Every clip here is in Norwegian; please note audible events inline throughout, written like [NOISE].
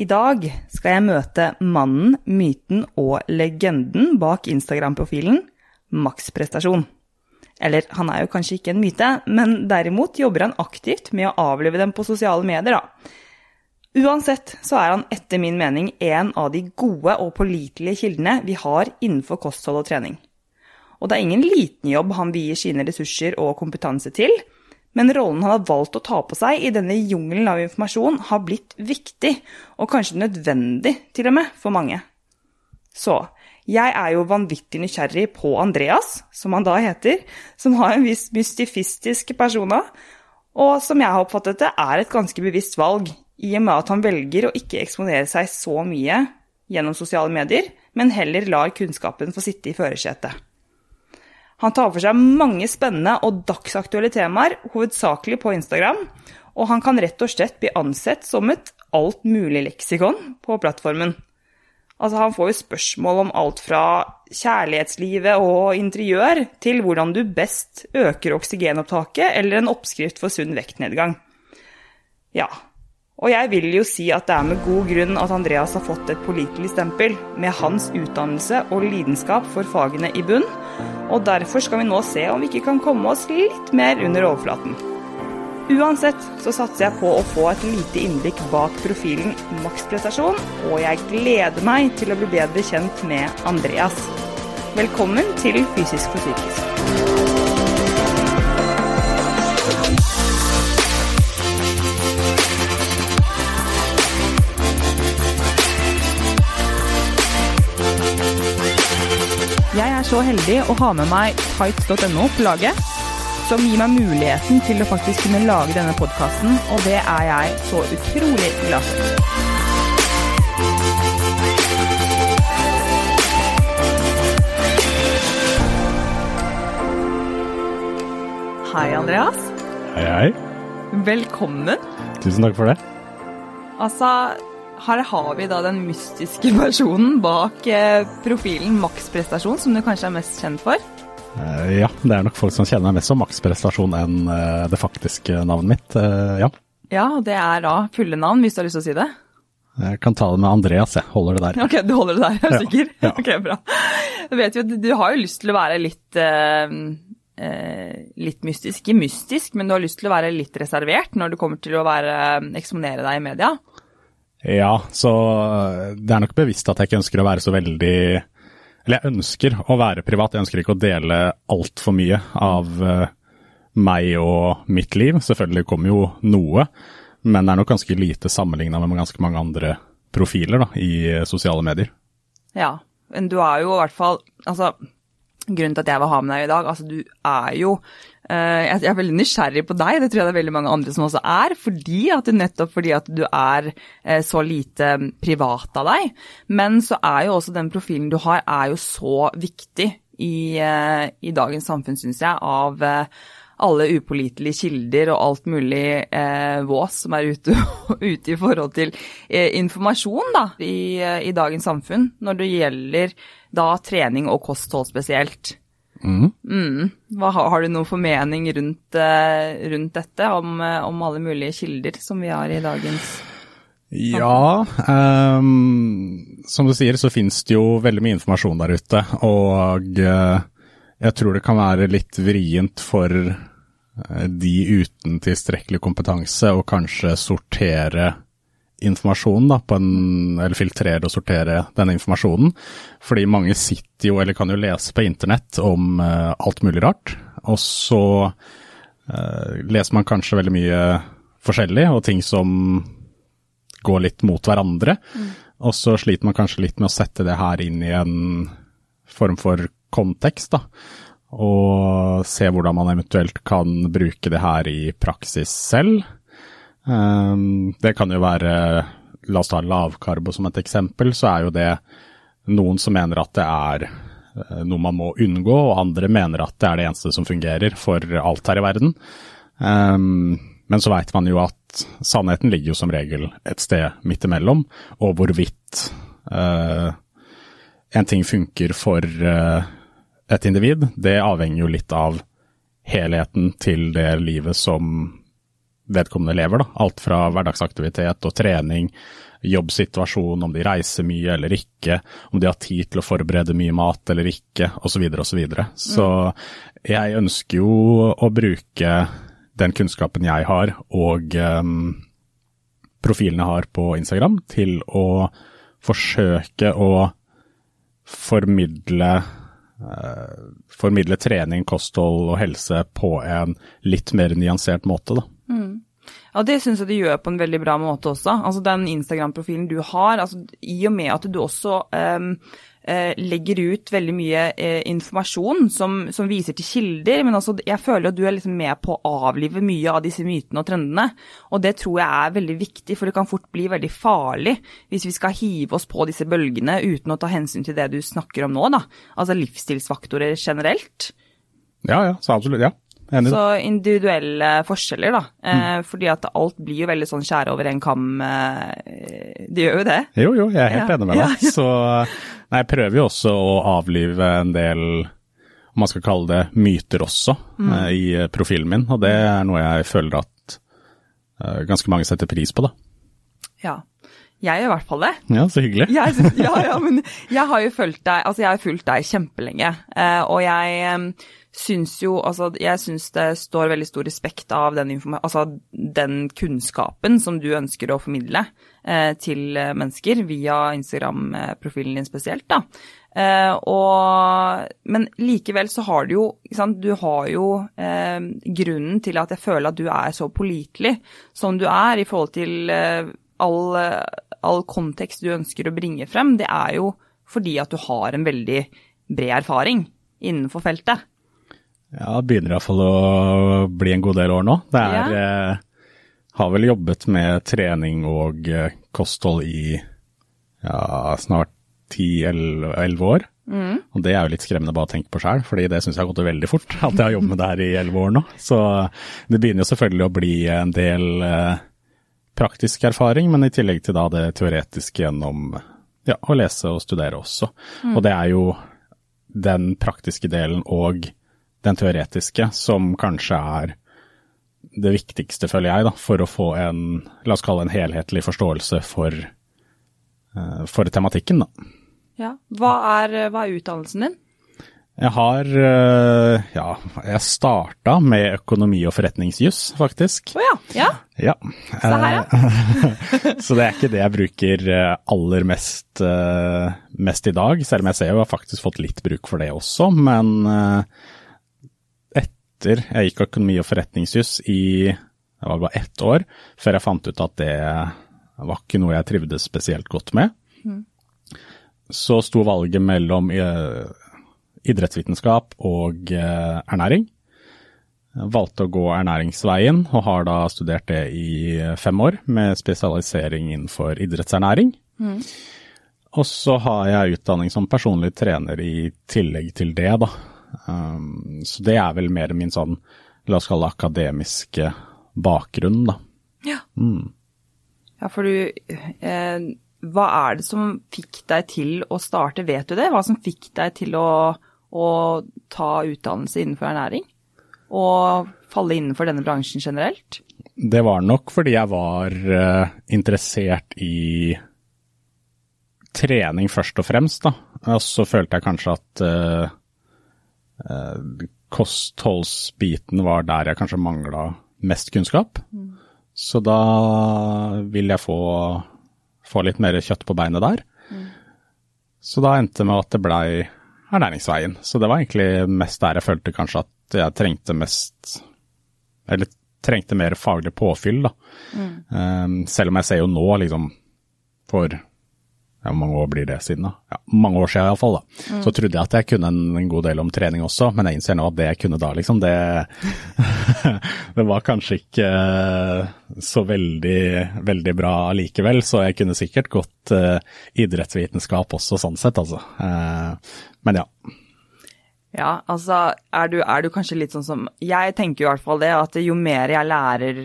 I dag skal jeg møte mannen, myten og legenden bak Instagram-profilen Max Prestasjon. Eller, han er jo kanskje ikke en myte, men derimot jobber han aktivt med å avlive dem på sosiale medier, da. Uansett så er han etter min mening en av de gode og pålitelige kildene vi har innenfor kosthold og trening. Og det er ingen liten jobb han vier sine ressurser og kompetanse til, men rollen han har valgt å ta på seg i denne jungelen av informasjon, har blitt viktig, og kanskje nødvendig til og med, for mange. Så jeg er jo vanvittig nysgjerrig på Andreas, som han da heter, som har en viss mystifistisk persona, og som jeg har oppfattet det, er et ganske bevisst valg, i og med at han velger å ikke eksponere seg så mye gjennom sosiale medier, men heller lar kunnskapen få sitte i førersetet. Han tar for seg mange spennende og dagsaktuelle temaer, hovedsakelig på Instagram, og han kan rett og slett bli ansett som et altmulig-leksikon på plattformen. Altså, han får jo spørsmål om alt fra kjærlighetslivet og interiør til hvordan du best øker oksygenopptaket, eller en oppskrift for sunn vektnedgang. Ja, og jeg vil jo si at det er med god grunn at Andreas har fått et pålitelig stempel, med hans utdannelse og lidenskap for fagene i bunn, og derfor skal vi nå se om vi ikke kan komme oss litt mer under overflaten. Uansett så satser jeg på å få et lite innblikk bak profilen maksprestasjon, og jeg gleder meg til å bli bedre kjent med Andreas. Velkommen til Fysisk for psykisk. Jeg er så heldig å ha med meg tights.no på laget, som gir meg muligheten til å faktisk kunne lage denne podkasten, og det er jeg så utrolig glad for. Hei, Andreas. Hei, hei. Velkommen. Tusen takk for det. Altså, her har vi da den mystiske [LAUGHS] personen bak eh, profilen maksprestasjon, som du kanskje er mest kjent for? Eh, ja, det er nok folk som kjenner meg mest som maksprestasjon enn eh, det faktiske navnet mitt. ja. Ja, det er da fulle navn, hvis du har lyst til å si det? Jeg kan ta det med Andreas, jeg holder det der. Ok, du holder det der, jeg er du Ja, sikker? ja. [LAUGHS] Ok, bra. Du vet jo du har jo lyst til å være litt eh, litt mystisk. Ikke mystisk, men du har lyst til å være litt reservert når du kommer til å være, eksponere deg i media. Ja, så eh, det er nok bevisst at jeg ikke ønsker å være så veldig Eller jeg ønsker å være privat, jeg ønsker ikke å dele altfor mye av eh, meg og mitt liv. Selvfølgelig kommer jo noe, men det er nok ganske lite sammenligna med ganske mange andre profiler da, i eh, sosiale medier. Ja, men du er jo i hvert fall Altså, grunnen til at jeg vil ha med deg i dag, altså du er jo eh, Jeg er veldig nysgjerrig på deg, det tror jeg det er veldig mange andre som også er. Fordi at du, nettopp fordi at du er eh, så lite privat av deg. Men så er jo også den profilen du har, er jo så viktig i, eh, i dagens samfunn, syns jeg, av alle upålitelige kilder og alt mulig eh, vås som er ute, [LAUGHS] ute i forhold til eh, informasjon da, i, eh, i dagens samfunn, når det gjelder da trening og kosthold spesielt. Mm. Mm. Hva, har du noen formening rundt, eh, rundt dette, om, eh, om alle mulige kilder som vi har i dagens Ja, um, som du sier så finnes det jo veldig mye informasjon der ute, og eh, jeg tror det kan være litt vrient for de uten tilstrekkelig kompetanse å kanskje sortere informasjonen, da, på en, eller filtrere og sortere denne informasjonen. Fordi mange sitter jo, eller kan jo lese på internett om uh, alt mulig rart, og så uh, leser man kanskje veldig mye forskjellig, og ting som går litt mot hverandre. Og så sliter man kanskje litt med å sette det her inn i en form for kontekst, da. Og se hvordan man eventuelt kan bruke det her i praksis selv. Um, det kan jo være, la oss ta lavkarbo som et eksempel, så er jo det noen som mener at det er eh, noe man må unngå, og andre mener at det er det eneste som fungerer for alt her i verden. Um, men så veit man jo at sannheten ligger jo som regel et sted midt imellom, og hvorvidt eh, en ting funker for eh, et individ, det avhenger jo litt av helheten til det livet som vedkommende lever. Da. Alt fra hverdagsaktivitet og trening, jobbsituasjon, om de reiser mye eller ikke, om de har tid til å forberede mye mat eller ikke, osv. Så, videre, og så, så jeg ønsker jo å bruke den kunnskapen jeg har og um, profilen jeg har på Instagram, til å forsøke å formidle formidle trening, kosthold og helse på en litt mer nyansert måte. Da. Mm. Ja, det syns jeg du gjør på en veldig bra måte også. Altså Den Instagram-profilen du har, altså i og med at du også um, legger ut veldig mye uh, informasjon som, som, viser til kilder, men også, jeg føler at du er liksom med på å avlive mye av disse mytene og trendene. Og det tror jeg er veldig viktig, for det kan fort bli veldig farlig hvis vi skal hive oss på disse bølgene uten å ta hensyn til det du snakker om nå, da. Altså livsstilsfaktorer generelt. Ja, ja, så absolutt. Ja. Enig. Så individuelle forskjeller, da. Eh, mm. fordi at alt blir jo veldig sånn skjære over en kam. Eh, det gjør jo det. Jo, jo, jeg er helt ja. enig med deg. [LAUGHS] Så nei, jeg prøver jo også å avlive en del, om man skal kalle det, myter også mm. eh, i profilen min. Og det er noe jeg føler at ganske mange setter pris på, da. Ja. Jeg gjør i hvert fall det. Ja, så hyggelig. Jeg, ja, ja, [LAUGHS] men jeg har jo fulgt deg, altså jeg har fulgt deg kjempelenge. Og jeg syns jo Altså, jeg syns det står veldig stor respekt av den, altså, den kunnskapen som du ønsker å formidle eh, til mennesker via Instagram-profilen din spesielt, da. Eh, og, men likevel så har du jo sant, Du har jo eh, grunnen til at jeg føler at du er så pålitelig som du er i forhold til eh, all, all kontekst du ønsker å bringe frem. Det er jo fordi at du har en veldig bred erfaring innenfor feltet. Ja, det begynner iallfall å bli en god del år nå. Det er ja. eh, Har vel jobbet med trening og eh, kosthold i ja, snart 10-11 år. Mm. Og det er jo litt skremmende bare å tenke på sjøl, fordi det syns jeg har gått veldig fort. At jeg har jobbet med det her i 11 år nå. Så det begynner jo selvfølgelig å bli en del eh, praktisk erfaring, men i tillegg til da det teoretiske gjennom ja, å lese og studere også. Mm. Og det er jo den praktiske delen og den teoretiske, som kanskje er det viktigste, føler jeg, da, for å få en, la oss kalle en helhetlig forståelse for, uh, for tematikken. Da. Ja. Hva er, hva er utdannelsen din? Jeg har uh, Ja, jeg starta med økonomi og forretningsjuss, faktisk. Å oh, ja. ja. ja. Se her, ja. [LAUGHS] så det er ikke det jeg bruker eh, aller mest, mest i dag, selv om jeg ser jo jeg har faktisk fått litt bruk for det også. Men etter jeg gikk økonomi og forretningsjus i det var bare ett år, før jeg fant ut at det var ikke noe jeg trivdes spesielt godt med. Mm. Så sto valget mellom eh, idrettsvitenskap og eh, ernæring. Jeg valgte å gå ernæringsveien, og har da studert det i fem år, med spesialisering innenfor idrettsernæring. Mm. Og så har jeg utdanning som personlig trener i tillegg til det, da. Um, så det er vel mer min sånn, la oss kalle det akademiske bakgrunn, da. Ja. Mm. Ja, for du eh, Hva er det som fikk deg til å starte, vet du det? Hva som fikk deg til å, å ta utdannelse innenfor ernæring? Og falle innenfor denne bransjen generelt? Det var nok fordi jeg var eh, interessert i trening først og fremst, da. Og så følte jeg kanskje at uh, Eh, kostholdsbiten var der jeg kanskje mangla mest kunnskap. Mm. Så da vil jeg få, få, litt mer kjøtt på beinet der. Mm. Så da endte det med at det blei ernæringsveien. Så det var egentlig mest der jeg følte kanskje at jeg trengte mest Eller trengte mer faglig påfyll, da. Mm. Um, selv om jeg ser jo nå, liksom, for ja, mange år blir det siden, da? Ja, mange år siden iallfall, da. Mm. Så trodde jeg at jeg kunne en, en, god del om trening også, men jeg innser nå at det jeg kunne da, liksom, det [LAUGHS] Det var kanskje ikke eh, så veldig, veldig bra likevel, så jeg kunne sikkert gått uh, idrettsvitenskap også, sånn sett, altså. Uh, men ja. Ja, altså er du, er du, kanskje litt sånn som Jeg tenker jo i hvert fall det, at jo mer jeg lærer,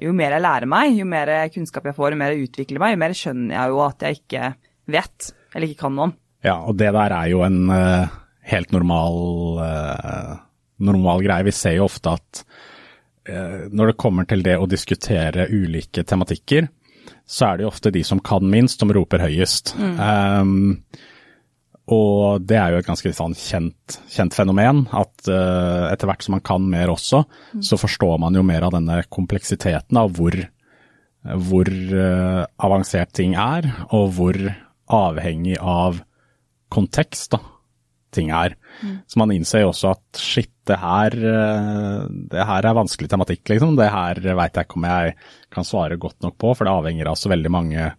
jo mer jeg lærer meg, jo mer kunnskap jeg får, jo mer jeg utvikler meg, jo mer skjønner jeg jo at jeg ikke vet, eller ikke kan noe om. Ja, og det der er jo en uh, helt normal, uh, normal greie. Vi ser jo ofte at uh, når det kommer til det å diskutere ulike tematikker, så er det jo ofte de som kan minst, som roper høyest. Um, og det er jo et ganske sånn kjent, kjent fenomen, at etter hvert som man kan mer også, så forstår man jo mer av denne kompleksiteten av hvor, hvor avansert ting er, og hvor avhengig av kontekst da, ting er. Så man innser jo også at shit, det her, uh, det her er vanskelig tematikk, liksom. Det her veit jeg ikke om jeg kan svare godt nok på, for det avhenger av så veldig mange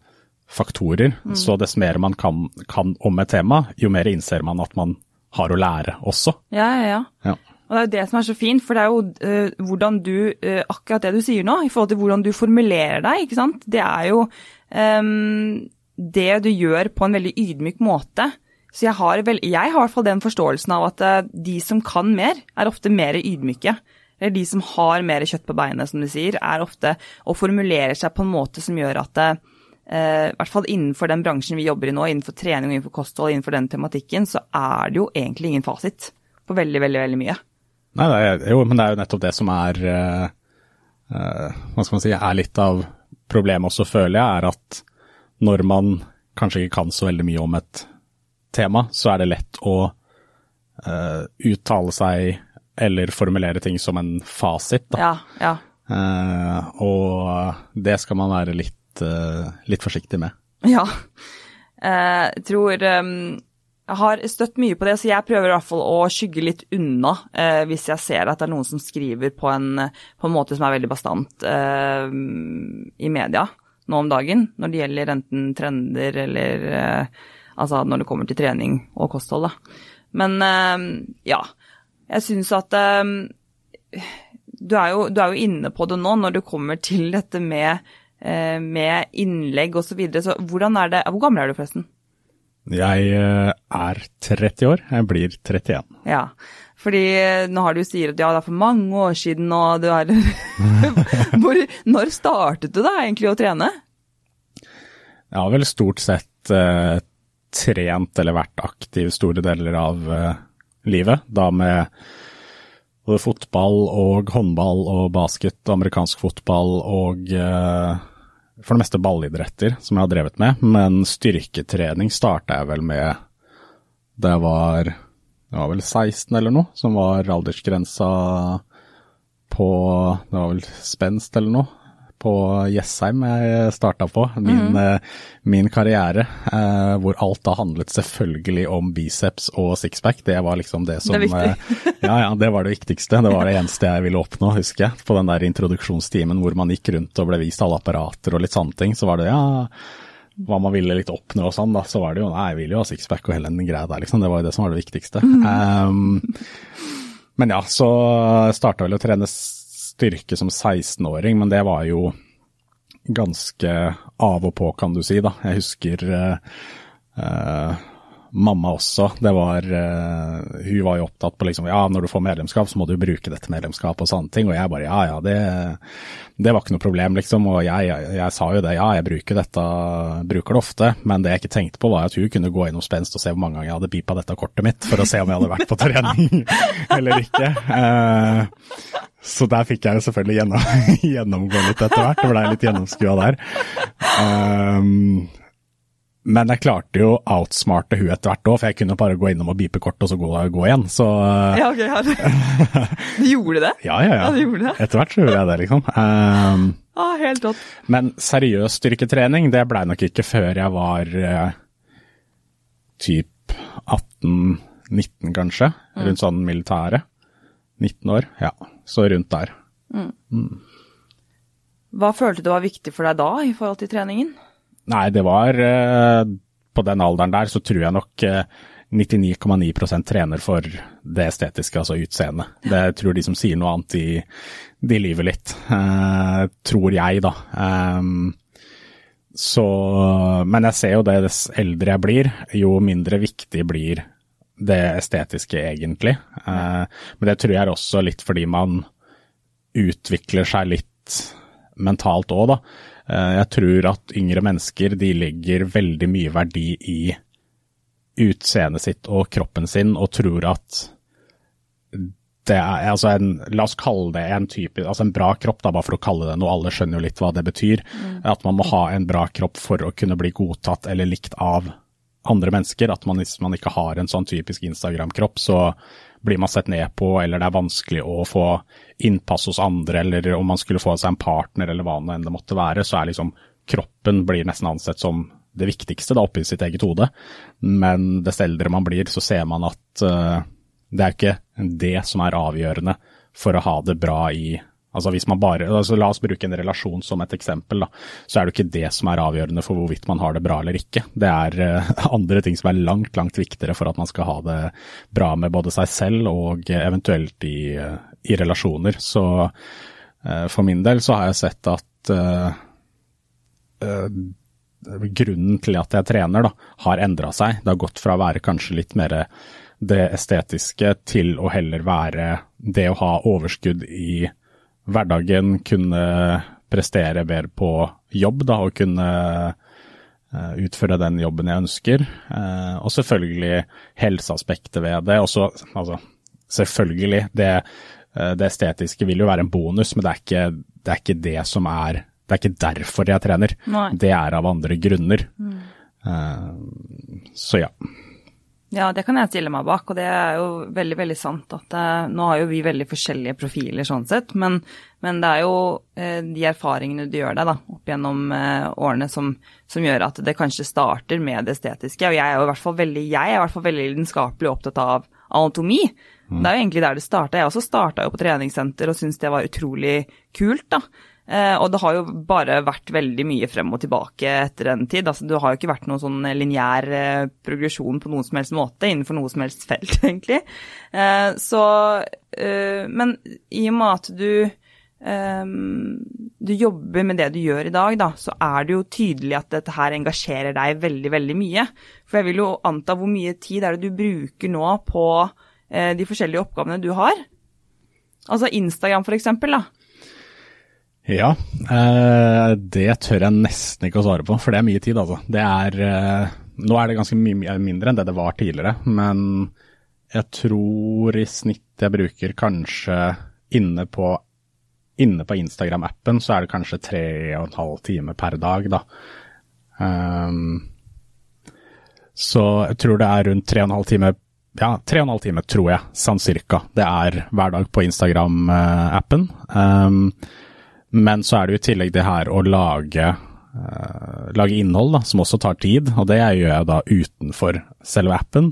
faktorer. Så dess mer man kan, kan om et tema, jo mer innser man at man har å lære også. Ja, ja, ja. Ja. Og det er jo det som er så fint, for det er jo uh, hvordan du uh, Akkurat det du sier nå, i forhold til hvordan du formulerer deg, ikke sant. Det er jo ehm, det du gjør på en veldig ydmyk måte. Så jeg har, vel, jeg har i hvert fall den forståelsen av at eh, de som kan mer, er ofte mer ydmyke. Eller de som har mer kjøtt på beinet, som du sier, er ofte og formulerer seg på en måte som gjør at det, i hvert fall innenfor den bransjen vi jobber i nå, innenfor trening og innenfor kosthold, innenfor den tematikken, så er det jo egentlig ingen fasit på veldig, veldig, veldig mye. Nei, er, jo, men det er jo nettopp det som er uh, eh, Hva skal man si, er litt av problemet også, føler jeg, er at når man kanskje ikke kan så veldig mye om et tema, så er det lett å uh, uttale seg eller formulere ting som en fasit. Da. Ja, ja. Uh, og det skal man være litt, uh, litt forsiktig med. [LAUGHS] Ja. Jeg tror um, Jeg har støtt mye på det, så jeg prøver i hvert fall å skygge litt unna hvis jeg ser at det er noen som skriver på en, på en måte som er veldig bastant i media nå om dagen, når det gjelder enten trender eller eh, Altså når det kommer til trening og kosthold, da. Men eh, ja. Jeg syns at eh, du er, jo, du er jo inne på det nå når du kommer til dette med, med innlegg osv. Så, videre. så hvordan er det Hvor gammel er du forresten? Jeg er 30 år, jeg blir 31. Ja, fordi eh, nå har du sier at ja, det er for mange år siden og du er [LAUGHS] Hvor, Når startet du da egentlig å trene? Jeg har vel stort sett eh, trent eller vært aktiv store deler av eh, livet. Da med både fotball og håndball og basket, amerikansk fotball og eh, for det meste ballidretter som jeg har drevet med. Men styrketrening starta jeg vel med da jeg var, jeg var vel 16 eller noe, som var aldersgrensa på Det var vel spenst eller noe på Jessheim jeg starta på, min, eh, min karriere, eh, hvor alt da handlet selvfølgelig om biceps og sixpack. Det var liksom det som Det eh, Ja, ja, det var det viktigste. Det var det eneste jeg ville oppnå, husker jeg. På den der introduksjonstimen hvor man gikk rundt og ble vist alle apparater og litt sånne ting, så var det ja hva man ville litt oppnå og sånn, da, så var det jo nei, jeg ville jo ha sixpack og hele den greia der, liksom. Det var jo det som var det viktigste. Um, men ja, så starta vel å trene styrke som 16-åring, men det var jo ganske av og på, kan du si, da. Jeg husker uh, eh, mamma også. Det var uh, Hun var jo opptatt på liksom ja, når du får medlemskap, så må du bruke dette medlemskapet og sånne ting. Og jeg bare ja ja, det, det var ikke noe problem, liksom. Og jeg, jeg, jeg sa jo det, ja jeg bruker dette, bruker det ofte. Men det jeg ikke tenkte på var at hun kunne gå innom spenst og se hvor mange ganger jeg hadde pipa dette kortet mitt, for å se om jeg hadde vært på trening [LAUGHS] eller ikke. Uh, så der fikk jeg jo selvfølgelig gjennom, [LAUGHS] gjennomgå litt etter hvert, det blei litt gjennomskua der. Um, men jeg klarte jo å outsmarte hun etter hvert òg, for jeg kunne bare gå innom og bipe kort og så gå, gå igjen. Så Ja, ok, ja. [LAUGHS] Du gjorde det? ja, ja, ja. Ja, det. Etter hvert så gjorde jeg det, liksom. Um, Ah, helt rått. men seriøs styrketrening, det blei nok ikke før jeg var uh, typ 18-19 kanskje, rundt sånn militære. 19 år, ja. Så rundt der. Hva følte du var viktig for deg da i forhold til treningen? Nei, det var eh, På den alderen der så tror jeg nok eh, 99,9% trener for det estetiske, altså utseendet. Det tror de som sier noe annet, de, de lyver litt. Eh, tror jeg, da. Ehm, så Men jeg ser jo det, dess eldre jeg blir, jo mindre viktig blir det estetiske, egentlig. Eh, men det tror jeg er også litt fordi man utvikler seg litt mentalt òg, da. Eh, Jeg tror at yngre mennesker de legger veldig mye verdi i utseendet sitt og kroppen sin, og tror at det er altså en, La oss kalle det en type, altså en bra kropp, da, bare for å kalle det noe. Alle skjønner jo litt hva det betyr. Mm. At man må ha en bra kropp for å kunne bli godtatt eller likt av andre mennesker. At man, hvis man ikke har en sånn typisk Instagram-kropp, så blir man sett ned på, eller det er vanskelig å få innpass hos andre, eller om man skulle få seg en partner, eller hva det enn det måtte være, så er liksom kroppen blir nesten ansett som det viktigste da, oppi sitt eget hode. Men dess eldre man blir, så ser man at uh, det er ikke det som er avgjørende for å ha det bra i Altså hvis man bare, altså La oss bruke en relasjon som et eksempel. Da, så er det ikke det som er avgjørende for hvorvidt man har det bra eller ikke. Det er uh, [LAUGHS] andre ting som er langt, langt viktigere for at man skal ha det bra med både seg selv og eventuelt i, uh, i relasjoner. Så uh, for min del så har jeg sett at grunnen til at jeg trener, da, har endra seg. Det har gått fra å være kanskje litt mer det estetiske til å heller være det å ha overskudd i hverdagen, kunne prestere bedre på jobb da, og kunne uh, utføre den jobben jeg ønsker. Uh, og selvfølgelig helseaspektet ved det. Også, altså, selvfølgelig, det, uh, det, estetiske vil jo være en bonus, men det er ikke det, er ikke det som er det er ikke derfor jeg trener. Nei. Det er av andre grunner. Mm. Så ja. Ja, det kan jeg stille meg bak, og det er jo veldig veldig sant. at uh, Nå har jo vi veldig forskjellige profiler sånn sett, men, men det er jo eh, de erfaringene du gjør deg da, opp gjennom årene som, som, gjør at det kanskje starter med det estetiske. Og jeg er jo i hvert fall veldig, jeg er i hvert fall veldig lidenskapelig opptatt av anatomi. Mm. Det er jo egentlig der det starta. Jeg også starta jo på treningssenter og syntes det var utrolig kult, da. Eh, og det har jo bare vært veldig mye frem og tilbake etter den tid. Altså, det har jo ikke vært noen sånn lineær eh, progresjon på noen som helst måte innenfor noe som helst felt, [LAUGHS] egentlig. Eh, så Men i og med at du du jobber med det du gjør i dag, da, så er det jo tydelig at dette her engasjerer deg veldig, veldig mye. For jeg vil jo anta hvor mye tid er det du bruker nå på de forskjellige oppgavene du har? Altså Instagram, for eksempel, da. Ja, eh, det tør jeg nesten ikke å svare på, for det er mye tid, altså. Det er eh, Nå er det ganske mye mindre enn det det var tidligere, men jeg tror i snitt jeg bruker kanskje inne på, på Instagram-appen, så er det kanskje tre og en halv time per dag, da. Um, så jeg tror det er rundt tre og en halv time ja, tre og en halv time, tror jeg, sånn cirka. Det er hver dag på Instagram-appen. Um, men så er det jo i tillegg det her å lage, uh, lage innhold, da, som også tar tid. Og det gjør jeg da utenfor selve appen.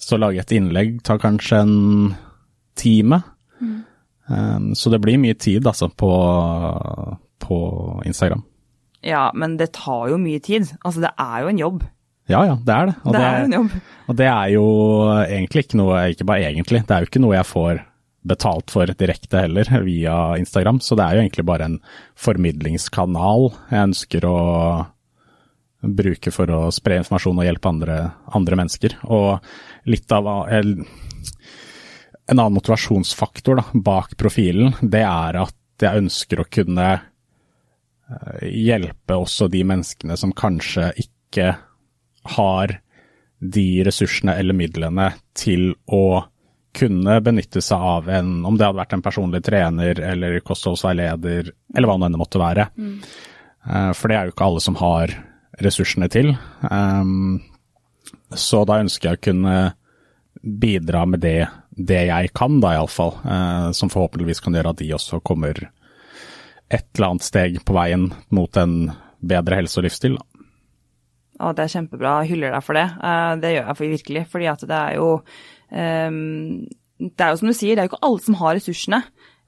Så lage et innlegg tar kanskje en time. Mm. Um, så det blir mye tid altså på, på Instagram. Ja, men det tar jo mye tid. Altså det er jo en jobb. Ja, ja, det er det. Og det, det er en jobb. Og det er jo egentlig ikke noe, ikke bare egentlig, det er jo ikke noe jeg får betalt for direkte heller, via Instagram. Så det er jo egentlig bare en formidlingskanal jeg ønsker å bruke for å spre informasjon og hjelpe andre, andre mennesker. Og litt av En annen motivasjonsfaktor da, bak profilen, det er at jeg ønsker å kunne eh, hjelpe også de menneskene som kanskje ikke har de ressursene eller midlene til å kunne benytte seg av en, om det hadde vært en personlig trener eller kostholdsveileder, eller hva nå enn måtte være. Mm. For det er jo ikke alle som har ressursene til. Um, så da ønsker jeg å kunne bidra med det, det jeg kan, da iallfall. Eh, som forhåpentligvis kan gjøre at de også kommer et eller annet steg på veien mot en bedre helse og livsstil. Da. Å, det er kjempebra. Jeg hyller deg for det. Det gjør jeg for virkelig. fordi at det er jo Det er jo som du sier, det er jo ikke alle som har ressursene.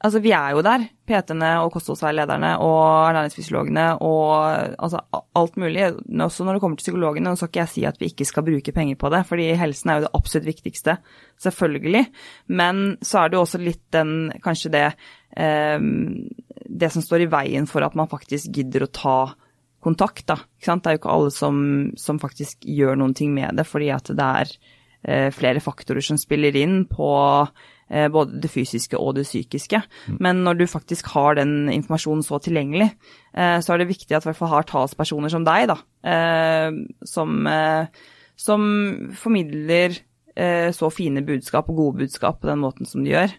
Altså, vi er jo der, PT-ene og kostholdsveilederne og ernæringsfysiologene og altså, alt mulig. Også når det kommer til psykologene, nå skal ikke jeg si at vi ikke skal bruke penger på det, fordi helsen er jo det absolutt viktigste, selvfølgelig. Men så er det jo også litt den, kanskje det, eh, det som står i veien for at man faktisk gidder å ta kontakt, da. Det er jo ikke alle som, som faktisk gjør noen ting med det, fordi at det er flere faktorer som spiller inn på eh, både det fysiske og det psykiske. Mm. Men når du faktisk har den informasjonen så tilgjengelig, eh, så er det viktig at vi har talspersoner som deg, da, som, som formidler eh, så fine budskap og gode budskap på den måten som de gjør.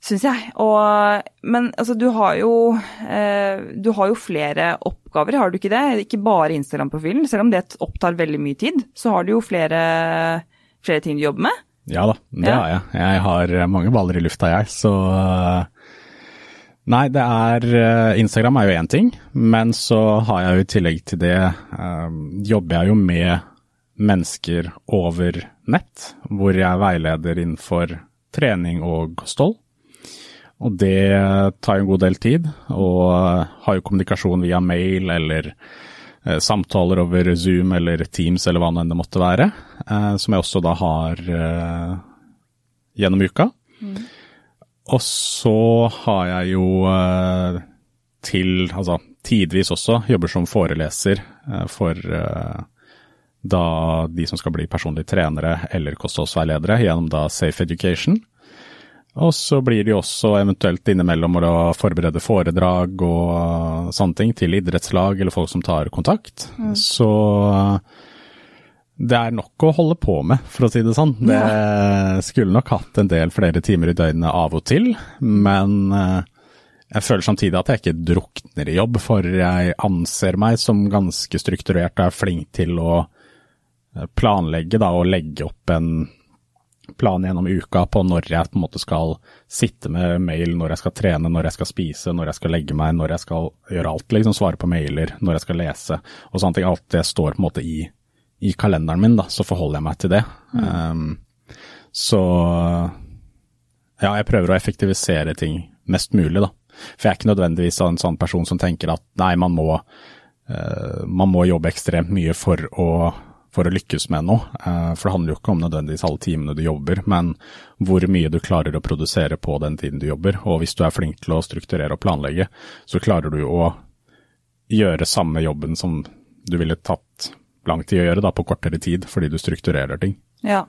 Syns jeg. Og, men altså, du har jo eh, Du har jo flere oppgaver, har du ikke det? Ikke bare Instagram-profilen. Selv om det opptar veldig mye tid, så har du jo flere, flere ting du jobber med. Ja da, det ja. har jeg. Jeg har mange baller i lufta, jeg. Så Nei, det er Instagram er jo én ting, men så har jeg jo i tillegg til det eh, jobber jeg jo med mennesker over nett, hvor jeg veileder innenfor trening og kosthold. Og det tar jo en god del tid, og har jo kommunikasjon via mail eller eh, samtaler over Zoom eller Teams eller hva nå enn det måtte være, eh, som jeg også da har eh, gjennom uka. Mm. Og så har jeg jo eh, til, altså tidvis også, jobber som foreleser eh, for eh, da de som skal bli personlige trenere eller kostholdsveiledere gjennom da Safe Education. Og så blir de også eventuelt innimellom å forberede foredrag og sånne ting til idrettslag eller folk som tar kontakt. Mm. Så det er nok å holde på med, for å si det sånn. Det skulle nok hatt en del flere timer i døgnet av og til, men eh, jeg føler samtidig at jeg ikke drukner i jobb, for jeg anser meg som ganske strukturert og er flink til å eh, planlegge da, og legge opp en plan gjennom uka på når jeg på en måte skal sitte med mail, når jeg skal trene, når jeg skal spise, når jeg skal legge meg, når jeg skal gjøre alt. liksom Svare på mailer, når jeg skal lese og sånne ting. Alt det står på en måte i, i kalenderen min, da, så forholder jeg meg til det. Mm. Um, så ja, jeg prøver å effektivisere ting mest mulig, da. For jeg er ikke nødvendigvis en sånn person som tenker at nei, man må, uh, man må jobbe ekstremt mye for å for å lykkes med noe. Eh, for det handler jo ikke om nødvendigvis alle timene du jobber, men hvor mye du klarer å produsere på den tiden du jobber. Og hvis du er flink til å strukturere og planlegge, så klarer du å gjøre samme jobben som du ville tatt lang tid å gjøre da, på kortere tid, fordi du strukturerer ting. Ja,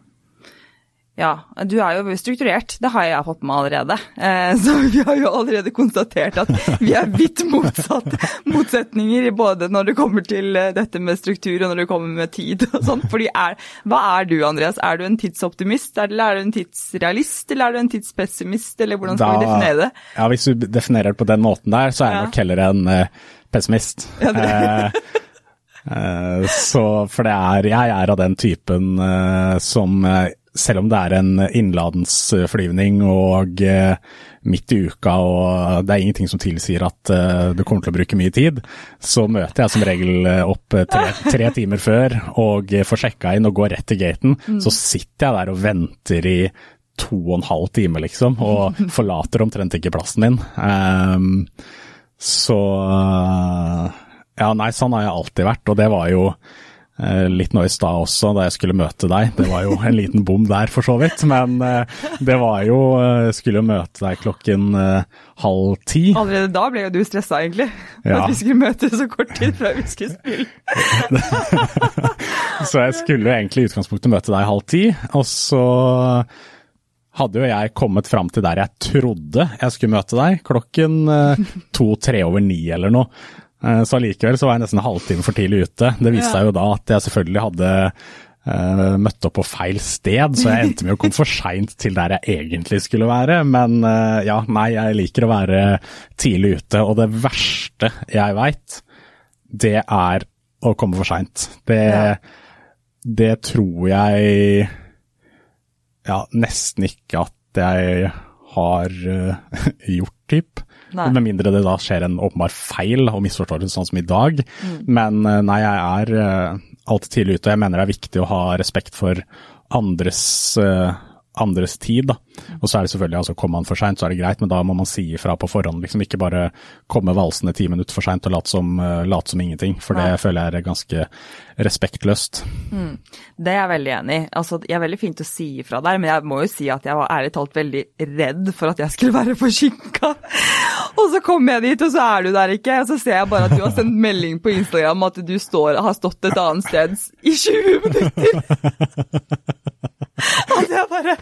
ja, du er jo strukturert, det har jeg fått med allerede. Eh, så vi har jo allerede konstatert at vi er vidt motsatt motsetninger, både når det kommer til eh, dette med struktur og når det kommer med tid og sånn. Fordi er, hva er du Andreas, er du en tidsoptimist, eller er du en tidsrealist, eller er du en tidspessimist, eller hvordan skal da, vi definere det? Ja, hvis du definerer det på den måten der, så er jeg ja. nok heller en uh, pessimist. Ja, det. Uh, så, for det er, jeg er av den typen uh, som selv om det er en innenlandsflyvning og eh, midt i uka og det er ingenting som tilsier at uh, du kommer til å bruke mye tid, så møter jeg som regel eh, opp tre, [LAUGHS] tre timer før og får sjekka inn og går rett til gaten. Mm. Så sitter jeg der og venter i to og en halv time, liksom, og [LAUGHS] forlater omtrent ikke plassen min. Um, så Ja, nei, sånn har jeg alltid vært, og det var jo Eh, litt nå i stad også, da jeg skulle møte deg. Det var jo en liten bom der, for så vidt. Men eh, det var jo Jeg eh, skulle jo møte deg klokken halv ti. Allerede da ble jo du stressa, egentlig. For ja. at vi skulle møte så kort tid før vi skulle spille. [LAUGHS] så jeg skulle egentlig i utgangspunktet møte deg halv ti, og så hadde jo jeg kommet fram til der jeg trodde jeg skulle møte deg, klokken to-tre over ni eller noe. Eh, så allikevel så var jeg nesten en halvtime for tidlig ute. Det viste seg jo da at jeg selvfølgelig hadde uh, møtt opp på feil sted, så jeg endte med å komme for seint til der jeg egentlig skulle være. Men uh, ja, nei, jeg liker å være tidlig ute. Og det verste jeg veit, det er å komme for seint. Det, ja. det tror jeg ja, nesten ikke at jeg har uh, gjort, typ. Nei. Med mindre det da skjer en åpenbar feil og misforståelse, sånn som i dag. Mm. Men eh, nei, jeg er uh, alltid tidlig ute, og jeg mener det er viktig å ha respekt for andres uh, andres tid. da. Og så er det selvfølgelig, altså Kommer man for seint, så er det greit, men da må man si ifra på forhånd. liksom Ikke bare komme valsende ti minutter for seint og late som, late som, ingenting. For det føler jeg er ganske respektløst. Mm. Det er jeg veldig enig i. Altså, jeg er veldig fint å si ifra der, men jeg må jo si at jeg var ærlig talt veldig redd for at jeg skulle være forsinka. Og så kommer jeg dit, og så er du der ikke. Og så ser jeg bare at du har sendt melding på Instagram at du står, har stått et annet sted i 20 minutter. [LAUGHS] Altså, jeg bare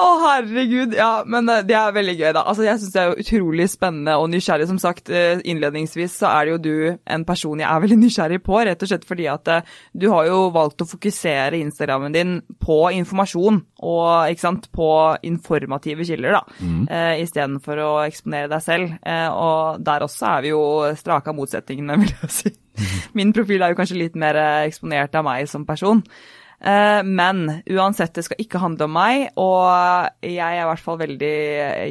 Å, herregud. Ja, men eh, det er veldig gøy, da. Altså, jeg syns det er utrolig spennende og nysgjerrig. Som sagt, eh, innledningsvis så er det jo du en person jeg er veldig nysgjerrig på, rett og slett fordi at eh, du har jo valgt å fokusere Instagrammen din på informasjon og ikke sant, på informative kilder, da, mm. eh, istedenfor å eksponere deg selv. Eh, og der også er vi jo strake av motsetningene, [LAUGHS] vil jeg si. Min profil er jo kanskje litt mer eksponert av meg som person. Eh, men uansett, det skal ikke handle om meg, og jeg er i hvert fall veldig,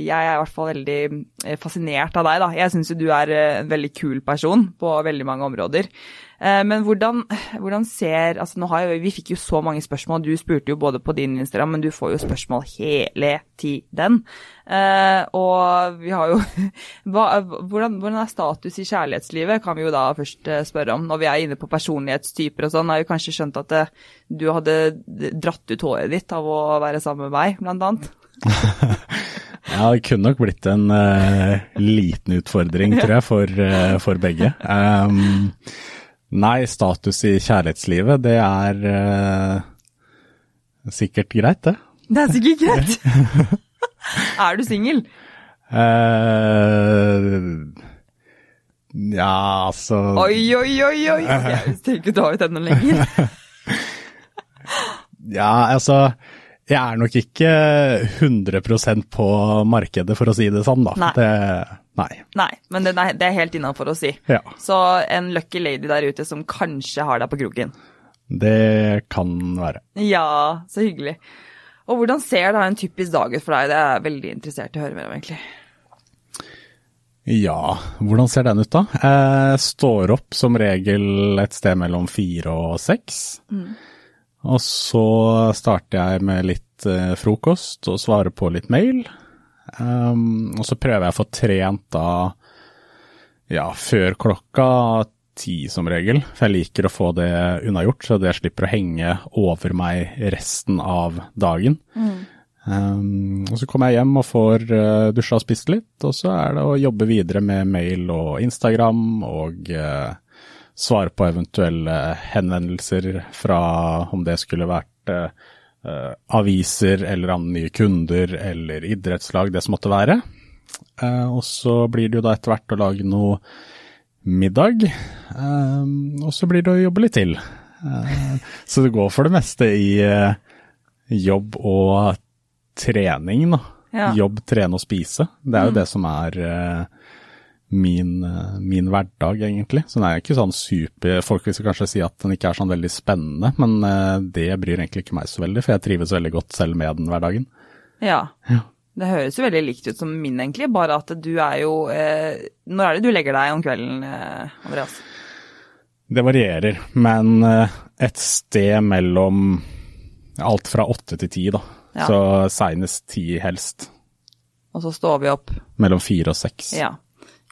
er hvert fall veldig eh, fascinert av deg. da. Jeg syns jo du er en veldig kul person på veldig mange områder. Eh, men hvordan, hvordan ser altså nå har jo, Vi fikk jo så mange spørsmål. Du spurte jo både på din Instagram, men du får jo spørsmål hele tiden. Eh, og vi har jo [LAUGHS] hva, hvordan, hvordan, er status i kjærlighetslivet, kan vi jo da først eh, spørre om. Når vi er inne på personlighetstyper og sånn, har vi kanskje skjønt at det, du hadde dratt ut håret ditt av å være sammen med meg, blant annet? [LAUGHS] Ja, det kunne nok blitt en uh, liten utfordring, tror jeg, for, uh, for begge. Um, Nei, status i kjærlighetslivet, det er uh, sikkert greit, det. Det er sikkert greit. [LAUGHS] er du singel? Uh, ja, altså Oi, oi, oi, oi! Jeg [LAUGHS] skal ikke ta ut enda lenger. [LAUGHS] ja, altså jeg er nok ikke 100% på markedet, for å si det sånn, da. Nei. Det, nei. nei. men det er, det er helt innafor å si. Ja. Så en lucky lady der ute som kanskje har deg på kroken. Det kan være. Ja, så hyggelig. Og hvordan ser da en typisk dag ut for deg? Det er jeg veldig interessert i å høre mer om, egentlig. Ja, hvordan ser den ut da? Jeg står opp som regel et sted mellom fire og seks. Mm. Og så starter jeg med litt eh, frokost og svarer på litt mail. Um, og så prøver jeg å få trent da ja, før klokka ti som regel. For jeg liker å få det unnagjort, så det slipper å henge over meg resten av dagen. Mm. Um, og så kommer jeg hjem og får uh, dusja og spist litt, og så er det å jobbe videre med mail og Instagram og uh, svare på eventuelle henvendelser fra om det skulle vært uh, aviser eller nye kunder eller idrettslag, det som måtte være. Uh, og så blir det jo da etter hvert å lage noe middag, uh, og så blir det å jobbe litt til. så det går for det meste i jobb og trening, da. Ja. Jobb, trene og spise. Det er jo mm. det som er min, eh, min, hverdag, egentlig. Så den er ikke sånn super Folk vil kanskje si at den ikke er sånn veldig spennende, men eh, det bryr egentlig ikke meg så veldig, for jeg trives veldig godt selv med den hverdagen. Ja. ja. Det høres jo veldig likt ut som min, egentlig, bare at du er jo eh, Når er det du legger deg om kvelden, eh, Andreas? Det varierer, men eh, et sted mellom alt fra åtte til ti, da. Ja. Så seinest ti helst. Og så står vi opp? Mellom fire og seks. Ja.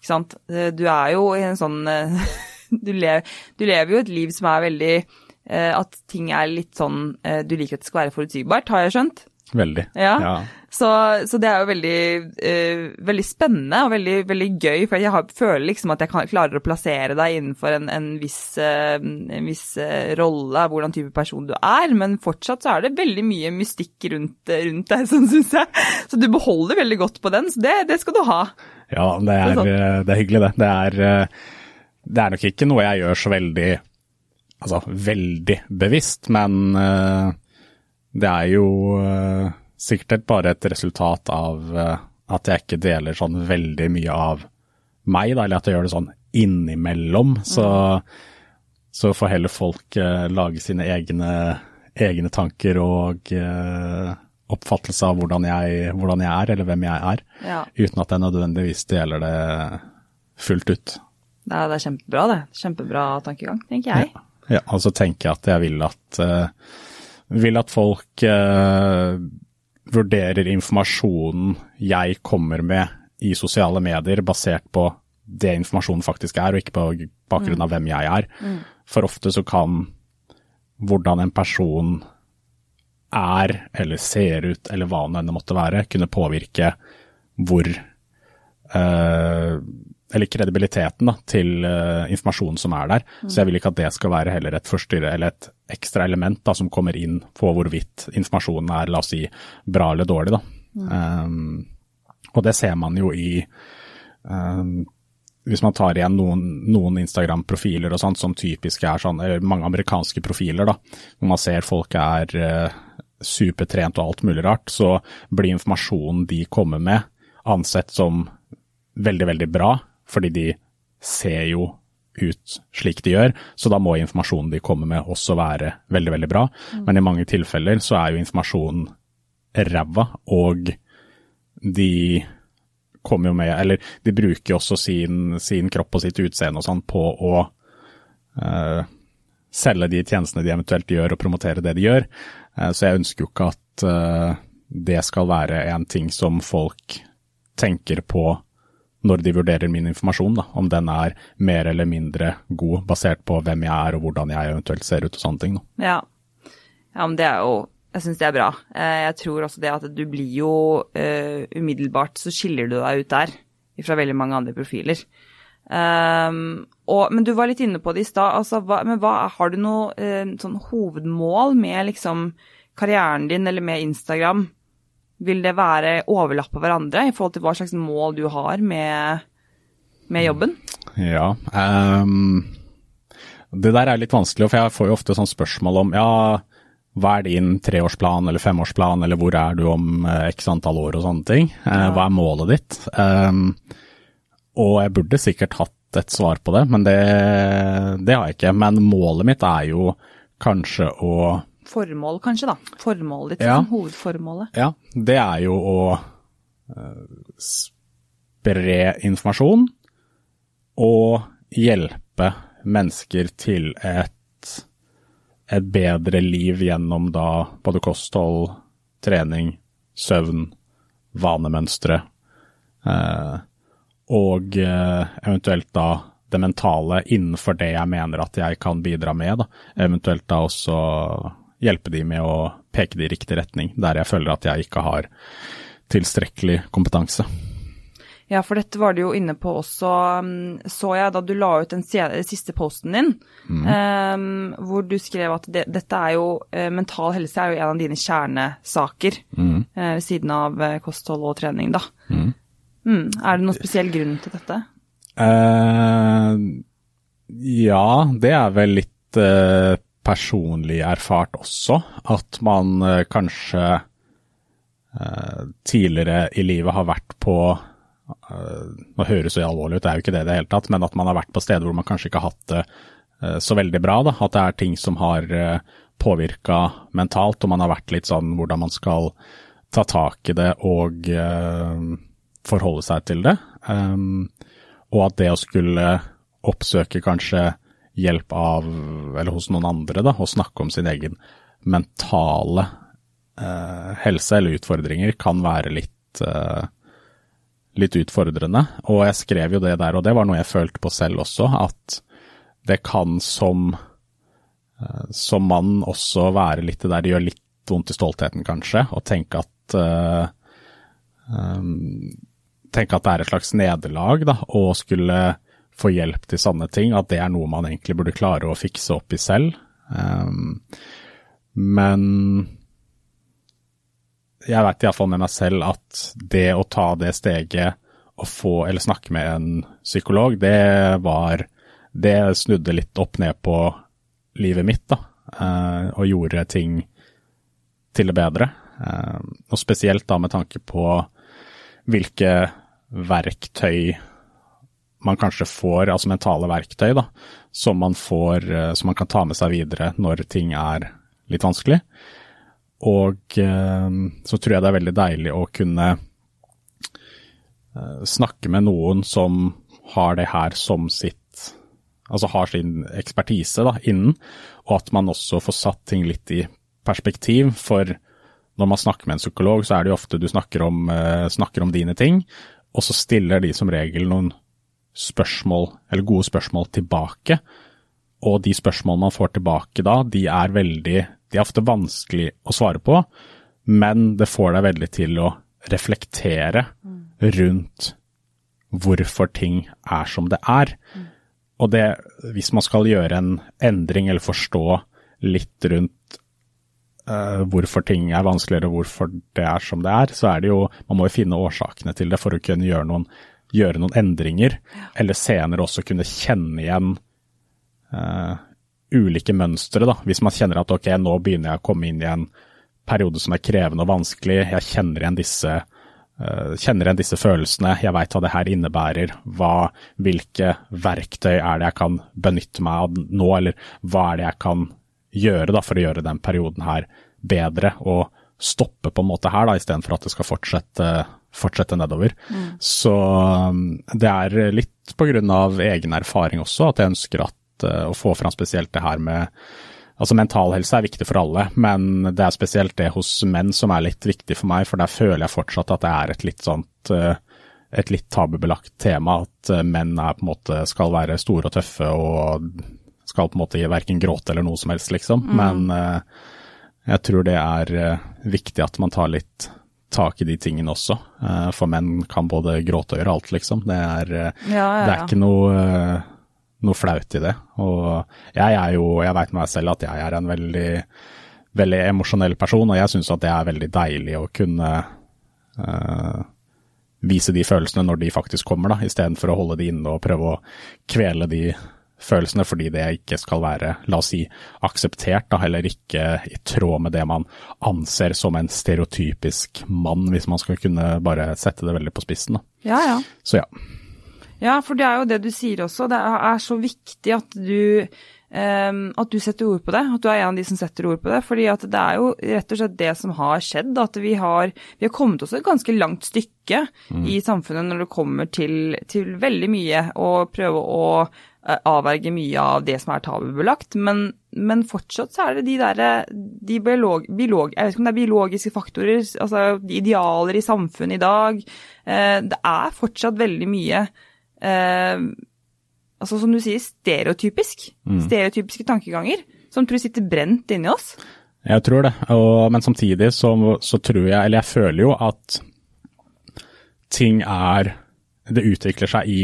Ikke sant. Eh, du er jo i en sånn eh, [LAUGHS] du lever, du lever, jo et liv som er veldig eh, At ting er litt sånn Du liker at det skal være forutsigbart, har jeg skjønt? Veldig. Ja. ja. Så, så, det er jo veldig, uh, veldig spennende og veldig, veldig, gøy, for jeg har, føler liksom at jeg kan, klarer å plassere deg innenfor en, en viss, uh, en viss uh, rolle hvordan type person du er, men fortsatt så er det veldig mye mystikk rundt, rundt deg, [LAUGHS] sånn syns jeg. Så du beholder veldig godt på den, så det, det skal du ha. Ja, det er, det er, det er hyggelig, det. Det er, det er nok ikke noe jeg gjør så veldig, altså veldig bevisst, men det er jo sikkert bare et resultat av at jeg ikke deler sånn veldig mye av meg, da, eller at jeg gjør det sånn innimellom. Mm. Så, så får heller folk lage sine egne, egne tanker og oppfattelse av hvordan jeg, hvordan jeg, er, eller hvem jeg er, ja. uten at jeg nødvendigvis deler det fullt ut. Det er, det er kjempebra, det. Kjempebra tankegang, tenker jeg. Ja, ja og så tenker jeg at jeg vil at uh, vil at folk uh, vurderer informasjonen jeg kommer med i sosiale medier, basert på det informasjonen faktisk er, og ikke på bakgrunn av mm. hvem jeg er. Mm. For ofte så kan hvordan en person er, eller ser ut, eller hva det enn måtte være, kunne påvirke hvor eh, eller kredibiliteten da, til uh, informasjonen som er der. Mm. Så jeg vil ikke at det skal være heller et forstyrre eller et ekstra element da, som kommer inn på hvorvidt informasjonen er la oss si, bra eller dårlig. Da. Mm. Um, og det ser man jo i um, Hvis man tar igjen noen, noen Instagram-profiler og sånt som typisk er sånn, eller mange amerikanske profiler, da, hvor man ser folk er uh, supertrent og alt mulig rart, så blir informasjonen de kommer med ansett som veldig, veldig bra, fordi de ser jo ut slik de gjør, så da må informasjonen de kommer med også være veldig, veldig bra. Mm. Men i mange tilfeller så er jo informasjonen ræva, og de kommer jo med Eller de bruker jo også sin, sin kropp og sitt utseende og sånn på å uh, selge de tjenestene de eventuelt gjør, og promotere det de gjør. Uh, så jeg ønsker jo ikke at uh, det skal være en ting som folk tenker på når de vurderer min informasjon, da, om den er mer eller mindre god basert på hvem jeg er og hvordan jeg eventuelt ser ut og sånne ting. Ja. ja, men det er jo Jeg syns det er bra. Eh, jeg tror også det at du blir jo uh, umiddelbart så skiller du deg ut der fra veldig mange andre profiler. Um, og, men du var litt inne på det i stad. Altså, men hva, har du noe uh, sånn hovedmål med liksom karrieren din eller med Instagram? Vil det være overlappe hverandre i forhold til hva slags mål du har med, med jobben? Ja, um, det der er litt vanskelig, for jeg får jo ofte sånn spørsmål om ja, hva er din treårsplan eller femårsplan, eller hvor er du om eh, x antall år og sånne ting. Eh, ja. Hva er målet ditt? Um, og jeg burde sikkert hatt et svar på det, men det, det har jeg ikke. Men målet mitt er jo kanskje å formål, kanskje, da. Formålet ditt, ja. Liksom, hovedformålet. Ja, det er jo å uh, spre informasjon og hjelpe mennesker til et, et bedre liv gjennom da både kosthold, trening, søvn, vanemønstre, uh, og uh, eventuelt da det mentale innenfor det jeg mener at jeg kan bidra med. Da. Eventuelt da også hjelpe de med å peke de i riktig retning, der jeg føler at jeg ikke har tilstrekkelig kompetanse. Ja, for dette var du jo inne på også, mm, så jeg da du la ut den siste posten din, mm. um, hvor du skrev at det, dette er jo uh, Mental helse er jo en av dine kjernesaker mm. uh, ved siden av kosthold og trening, da. Mm. Mm. Er det noen spesiell grunn til dette? ja, det er vel litt personlig erfart også, at man uh, kanskje uh, tidligere i livet har vært på uh, Nå høres det alvorlig ut, det er jo ikke det i det hele tatt, men at man har vært på steder hvor man kanskje ikke har hatt det så veldig bra. Da. At det er ting som har uh, påvirka mentalt, og man har vært litt sånn hvordan man skal ta tak i det og forholde seg til det. Um, og at det å skulle oppsøke kanskje hjelp av, eller hos noen andre, da, å snakke om sin egen mentale uh, helse eller utfordringer kan være litt, uh, litt utfordrende. Og jeg skrev jo det der, og det var noe jeg følte på selv også, at det kan som, uh, som mann også være litt det der det gjør litt vondt i stoltheten, kanskje, og tenke at um, tenke at det er et slags nederlag å skulle få hjelp til sånne ting, at det er noe man egentlig burde klare å fikse opp i selv. Um, men jeg vet iallfall med meg selv at det å ta det steget og få, eller snakke med en psykolog, det var Det snudde litt opp ned på livet mitt, da, uh, og gjorde ting til det bedre. Uh, og spesielt da med tanke på hvilke verktøy man kanskje får, altså mentale verktøy, da, som man får, eh, som man kan ta med seg videre når ting er litt vanskelig. Og eh, så tror jeg det er veldig deilig å kunne eh, snakke med noen som har det her som sitt Altså har sin ekspertise da, innen, og at man også får satt ting litt i perspektiv. For når man snakker med en psykolog, så er det jo ofte du snakker om, snakker om dine ting, og så stiller de som regel noen spørsmål, eller gode spørsmål tilbake. Og de spørsmålene man får tilbake da, de er veldig De er ofte vanskelig å svare på, men det får deg veldig til å reflektere rundt hvorfor ting er som det er. Og det, hvis man skal gjøre en endring eller forstå litt rundt uh, hvorfor ting er vanskeligere og hvorfor det er som det er, så er det jo Man må jo finne årsakene til det for å kunne gjøre noen, gjøre noen endringer. Ja. Eller senere også kunne kjenne igjen uh, ulike mønstre, da. Hvis man kjenner at ok, nå begynner jeg å komme inn i en periode som er krevende og vanskelig, jeg kjenner igjen disse Eh, kjenner igjen disse følelsene, jeg veit hva det her innebærer, hva, hvilke verktøy er det jeg kan benytte meg av nå, eller hva er det jeg kan gjøre da, for å gjøre den perioden her bedre, og stoppe på en måte her, da, istedenfor at det skal fortsette, fortsette nedover. Mm. Så um, det er litt på grunn av egen erfaring også, at jeg ønsker at, uh, å få fram spesielt det her med Altså Mental helse er viktig for alle, men det er spesielt det hos menn som er litt viktig for meg, for der føler jeg fortsatt at det er et litt sånt eh, et litt tabubelagt tema, at eh, menn er på en måte skal være store og tøffe og skal på en måte verken gråte eller noe som helst, liksom. Mm. Men uh, jeg tror det er uh, viktig at man tar litt tak i de tingene også. Uh, for menn kan både gråte og gjøre alt, liksom. Det er, ja, ja, ja. Det er ikke noe noe flaut i det. Og jeg er jo, jeg veit med meg selv at jeg er en veldig, veldig emosjonell person, og jeg syns at det er veldig deilig å kunne uh, vise de følelsene når de faktisk kommer, da, istedenfor å holde de inne og prøve å kvele de følelsene fordi det ikke skal være, la oss si, akseptert, da, heller ikke i tråd med det man anser som en stereotypisk mann, hvis man skal kunne bare sette det veldig på spissen. Da. Ja, ja. Så ja. Ja, for det er jo det du sier også. Det er så viktig at du, um, at du setter ord på det. At du er en av de som setter ord på det. fordi at det er jo rett og slett det som har skjedd. At vi har, vi har kommet oss et ganske langt stykke mm. i samfunnet når det kommer til, til veldig mye. å prøve å avverge mye av det som er tabubelagt. Men, men fortsatt så er det de derre de biolog, biolog, Jeg vet ikke om det er biologiske faktorer, altså de idealer i samfunnet i dag. Uh, det er fortsatt veldig mye eh, altså som du sier, stereotypisk. Mm. Stereotypiske tankeganger som tror sitter brent inni oss. Jeg tror det, og, men samtidig så, så, tror jeg, eller jeg føler jo at ting er Det utvikler seg i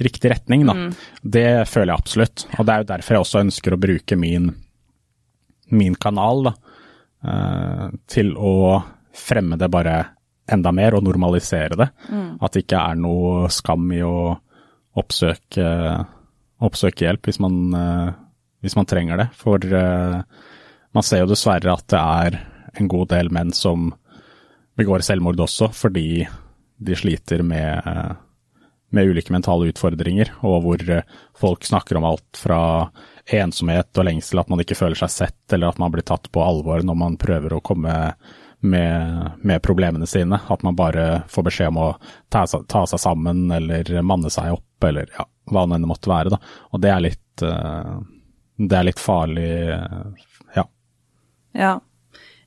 riktig retning, da. Mm. Det føler jeg absolutt. Og det er jo derfor jeg også ønsker å bruke min, min kanal da, eh, til å fremme det bare enda mer og normalisere det. Mm. At det ikke er noe skam i å oppsøke, oppsøke hjelp hvis man, eh, hvis man, trenger det. For eh, man ser jo dessverre at det er en god del menn som begår selvmord også, fordi de sliter med, med ulike mentale utfordringer, og hvor folk snakker om alt fra ensomhet og lengsel, at man ikke føler seg sett, eller at man blir tatt på alvor når man prøver å komme med, med, problemene sine. At man bare får beskjed om å ta, ta, seg sammen eller manne seg opp, eller ja, hva det enn måtte være. Da. Og det er litt, uh, det er litt farlig, uh, ja. Ja,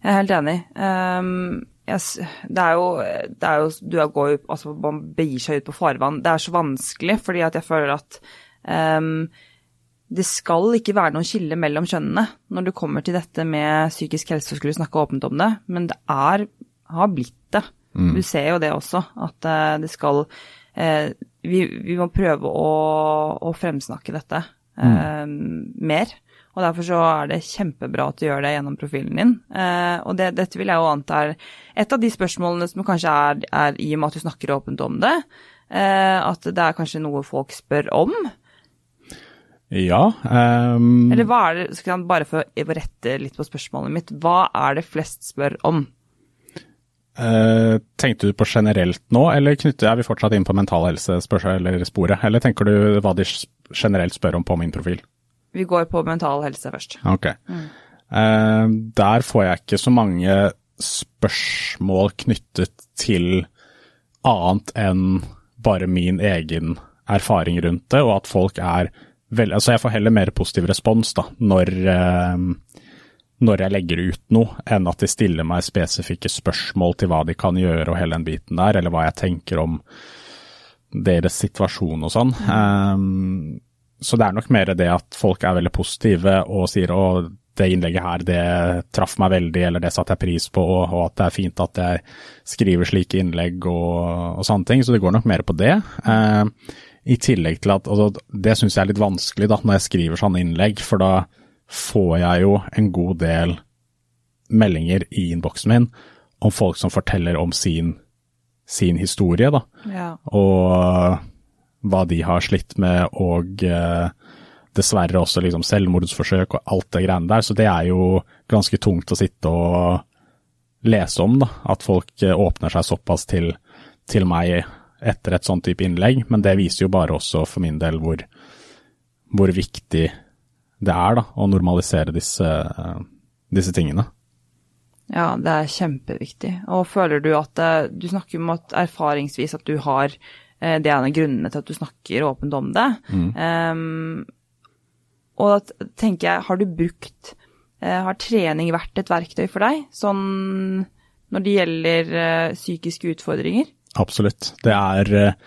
jeg er helt enig. Um, yes, det, er jo, det er jo, du går altså Man begir seg ut på farvann. Det er så vanskelig, fordi at jeg føler at um, det skal ikke være noen skille mellom kjønnene når det kommer til dette med psykisk helse og skulle snakke åpent om det, men det er, har blitt det. Mm. Du ser jo det også, at uh, det skal uh, vi, vi, må prøve å, å fremsnakke dette uh, mm. mer. Og derfor så er det kjempebra at du gjør det gjennom profilen din. og det, dette vil jeg jo anta er et av de spørsmålene som kanskje er, er i og med at du snakker åpent om det, at det er kanskje noe folk spør om. Ja. Um, Eller hva er det, skal jeg bare få rette litt på spørsmålet mitt, hva er det flest spør om? Uh, tenkte du på generelt nå, eller knytter, er vi fortsatt inn på mental helse eller? Eller tenker du hva de generelt spør om på min profil? Vi går på mental helse først. Ok. Mm. Uh, der får jeg ikke så mange spørsmål knyttet til annet enn bare min egen erfaring rundt det, og at folk er veldig altså jeg får heller mer positiv respons da, når, uh, når, jeg legger ut noe, enn at de stiller meg spesifikke spørsmål til hva de kan gjøre og hele den biten der, eller hva jeg tenker om deres situasjon og sånn. Mm. Um, så det er nok mer det at folk er veldig positive og sier å, det innlegget her, det traff meg veldig, eller det satte jeg pris på, og, og at det er fint at jeg skriver slike innlegg og, og sånne ting. Så det går nok mer på det. Eh, I tillegg til at altså, Det syns jeg er litt vanskelig da, når jeg skriver sånne innlegg, for da får jeg jo en god del meldinger i innboksen min om folk som forteller om sin, sin historie, da. Ja. Og hva de har slitt med, og eh, dessverre også liksom selvmordsforsøk og alt det greiene der. Så det er jo ganske tungt å sitte og lese om, da. At folk eh, åpner seg såpass til, til meg etter et sånn type innlegg. Men det viser jo bare også for min del hvor, hvor viktig det er da, å normalisere disse, eh, disse tingene. Ja, det er kjempeviktig. Og føler du at Du snakker om at erfaringsvis at du har Det er en av grunnene til at du snakker åpent om det. Um, og da tenker jeg, har du brukt eh, Har trening vært et verktøy for deg, sånn når det gjelder eh, psykiske utfordringer? Absolutt. Det er eh,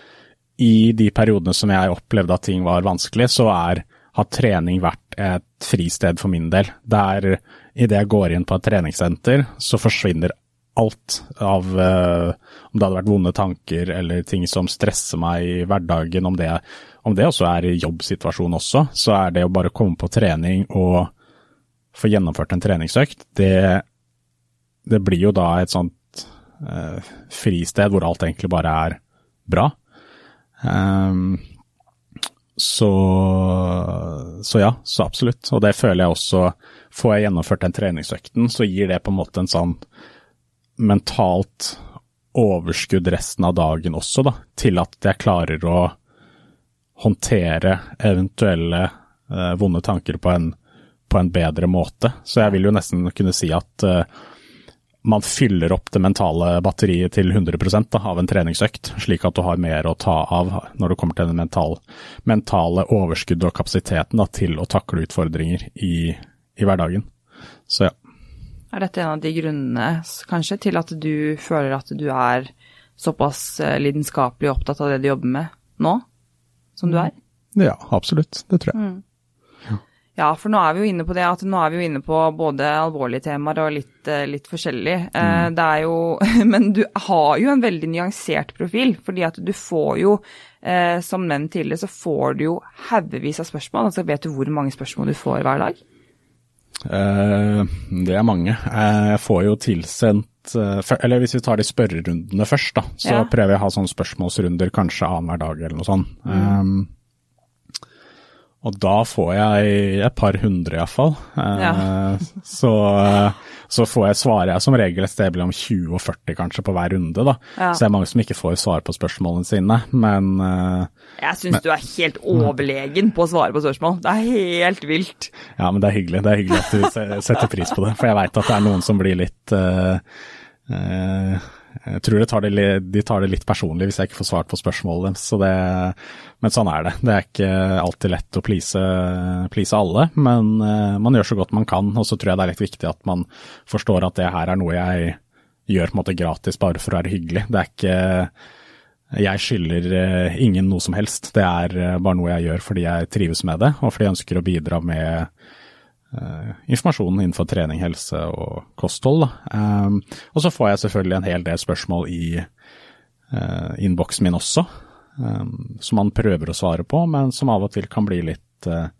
i de periodene som jeg opplevde at ting var vanskelig, så er, har trening vært et fristed for min del. Det er idet jeg går inn på et treningssenter, så forsvinner alt av uh, Om det hadde vært vonde tanker eller ting som stresser meg i hverdagen, om det, om det også er i jobbsituasjonen også, så er det å bare komme på trening og få gjennomført en treningsøkt, det, det blir jo da et sånt uh, fristed hvor alt egentlig bare er bra. Um, så, så ja, så absolutt. Og det føler jeg også Får jeg gjennomført den treningsøkten, så gir det på en måte en sånn mentalt overskudd resten av dagen også, da, til at jeg klarer å håndtere eventuelle eh, vonde tanker på en, på en, bedre måte. Så jeg vil jo nesten kunne si at eh, man fyller opp det mentale batteriet til 100% da, av en treningsøkt, slik at du har mer å ta av når det kommer til den mental, mentale overskuddet og kapasiteten da, til å takle utfordringer i, i hverdagen. Så ja. Er dette en av de grunnene kanskje til at du føler at du er såpass eh, lidenskapelig opptatt av det du jobber med nå, som du er? Ja, absolutt. Det tror jeg. Mm. Ja, for nå er vi jo inne på det at nå er vi jo inne på både alvorlige temaer og litt, eh, litt forskjellig. Eh, mm. Det er jo [LAUGHS] Men du har jo en veldig nyansert profil, fordi at du får jo, som nevnt tidligere, så får du jo haugevis av spørsmål. Altså vet du hvor mange spørsmål du får hver dag? Uh, det er mange. Uh, jeg får jo tilsendt uh, Eller hvis vi tar de spørrerundene først, da, så ja. prøver jeg å ha sånne spørsmålsrunder kanskje annenhver dag eller noe sånt. Mm. Um, og da får jeg et par hundre iallfall. Eh, ja. så, så får jeg svare jeg som regel et sted mellom 20 og 40 kanskje på hver runde, da. Ja. Så det er mange som ikke får svar på spørsmålene sine, men eh, Jeg syns du er helt overlegen på å svare på spørsmål. Det er helt vilt. Ja, men det er hyggelig. Det er hyggelig at du setter pris på det. For jeg veit at det er noen som blir litt uh, uh, jeg tror tar det, de tar det litt personlig hvis jeg ikke får svart på spørsmålet deres. Men sånn er det. Det er ikke alltid lett å please, please alle, men uh, man gjør så godt man kan. Og så tror jeg det er litt viktig at man forstår at det her er noe jeg gjør på en måte gratis bare for å være hyggelig. Det er ikke Jeg skylder uh, ingen noe som helst. Det er uh, bare noe jeg gjør fordi jeg trives med det, og fordi jeg ønsker å bidra med informasjon innenfor trening, helse og kosthold. Um, og så får jeg selvfølgelig en hel del spørsmål i uh, innboksen min også, um, som man prøver å svare på, men som av og til kan bli litt, uh,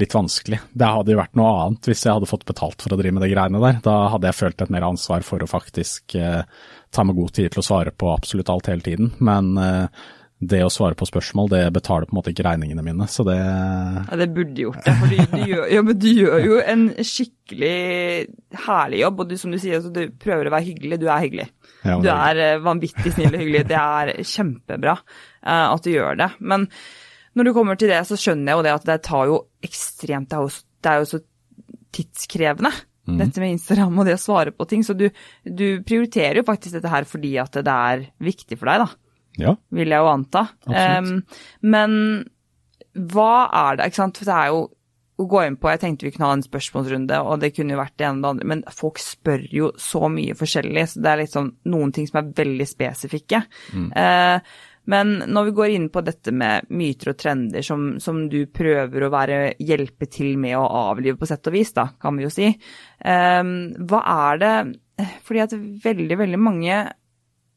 litt vanskelig. Det hadde jo vært noe annet hvis jeg hadde fått betalt for å drive med de greiene der. Da hadde jeg følt et mer ansvar for å faktisk ta meg god tid til å svare på absolutt alt hele tiden. Men det å svare på spørsmål, det betaler på en måte ikke regningene mine, så det Ja, det burde gjort det, for du, gjør, ja, du gjør jo en skikkelig herlig jobb, og du, som du sier, altså, du prøver å være hyggelig, du er hyggelig. Ja, du er uh, vanvittig snill og hyggelig, det er kjempebra uh, at du gjør det. Men når du kommer til det, så skjønner jeg jo det at det tar jo ekstremt Det er jo, det er jo så tidskrevende. Mm. Dette med Instagram og det å svare på ting. Så du, du prioriterer jo faktisk dette her fordi at det er viktig for deg, da. Ja. Vil jeg jo anta. Um, men hva er det, ikke sant. For det er jo å gå inn på Jeg tenkte vi kunne ha en spørsmålsrunde, og det kunne jo vært det ene og det andre, men folk spør jo så mye forskjellig, så det er liksom noen ting som er veldig spesifikke. Mm. Uh, Men når vi går inn på dette med myter og trender som, som du prøver å være, hjelpe til med å avlive på sett og vis, da, kan vi jo si. Um, hva er det Fordi at veldig, veldig mange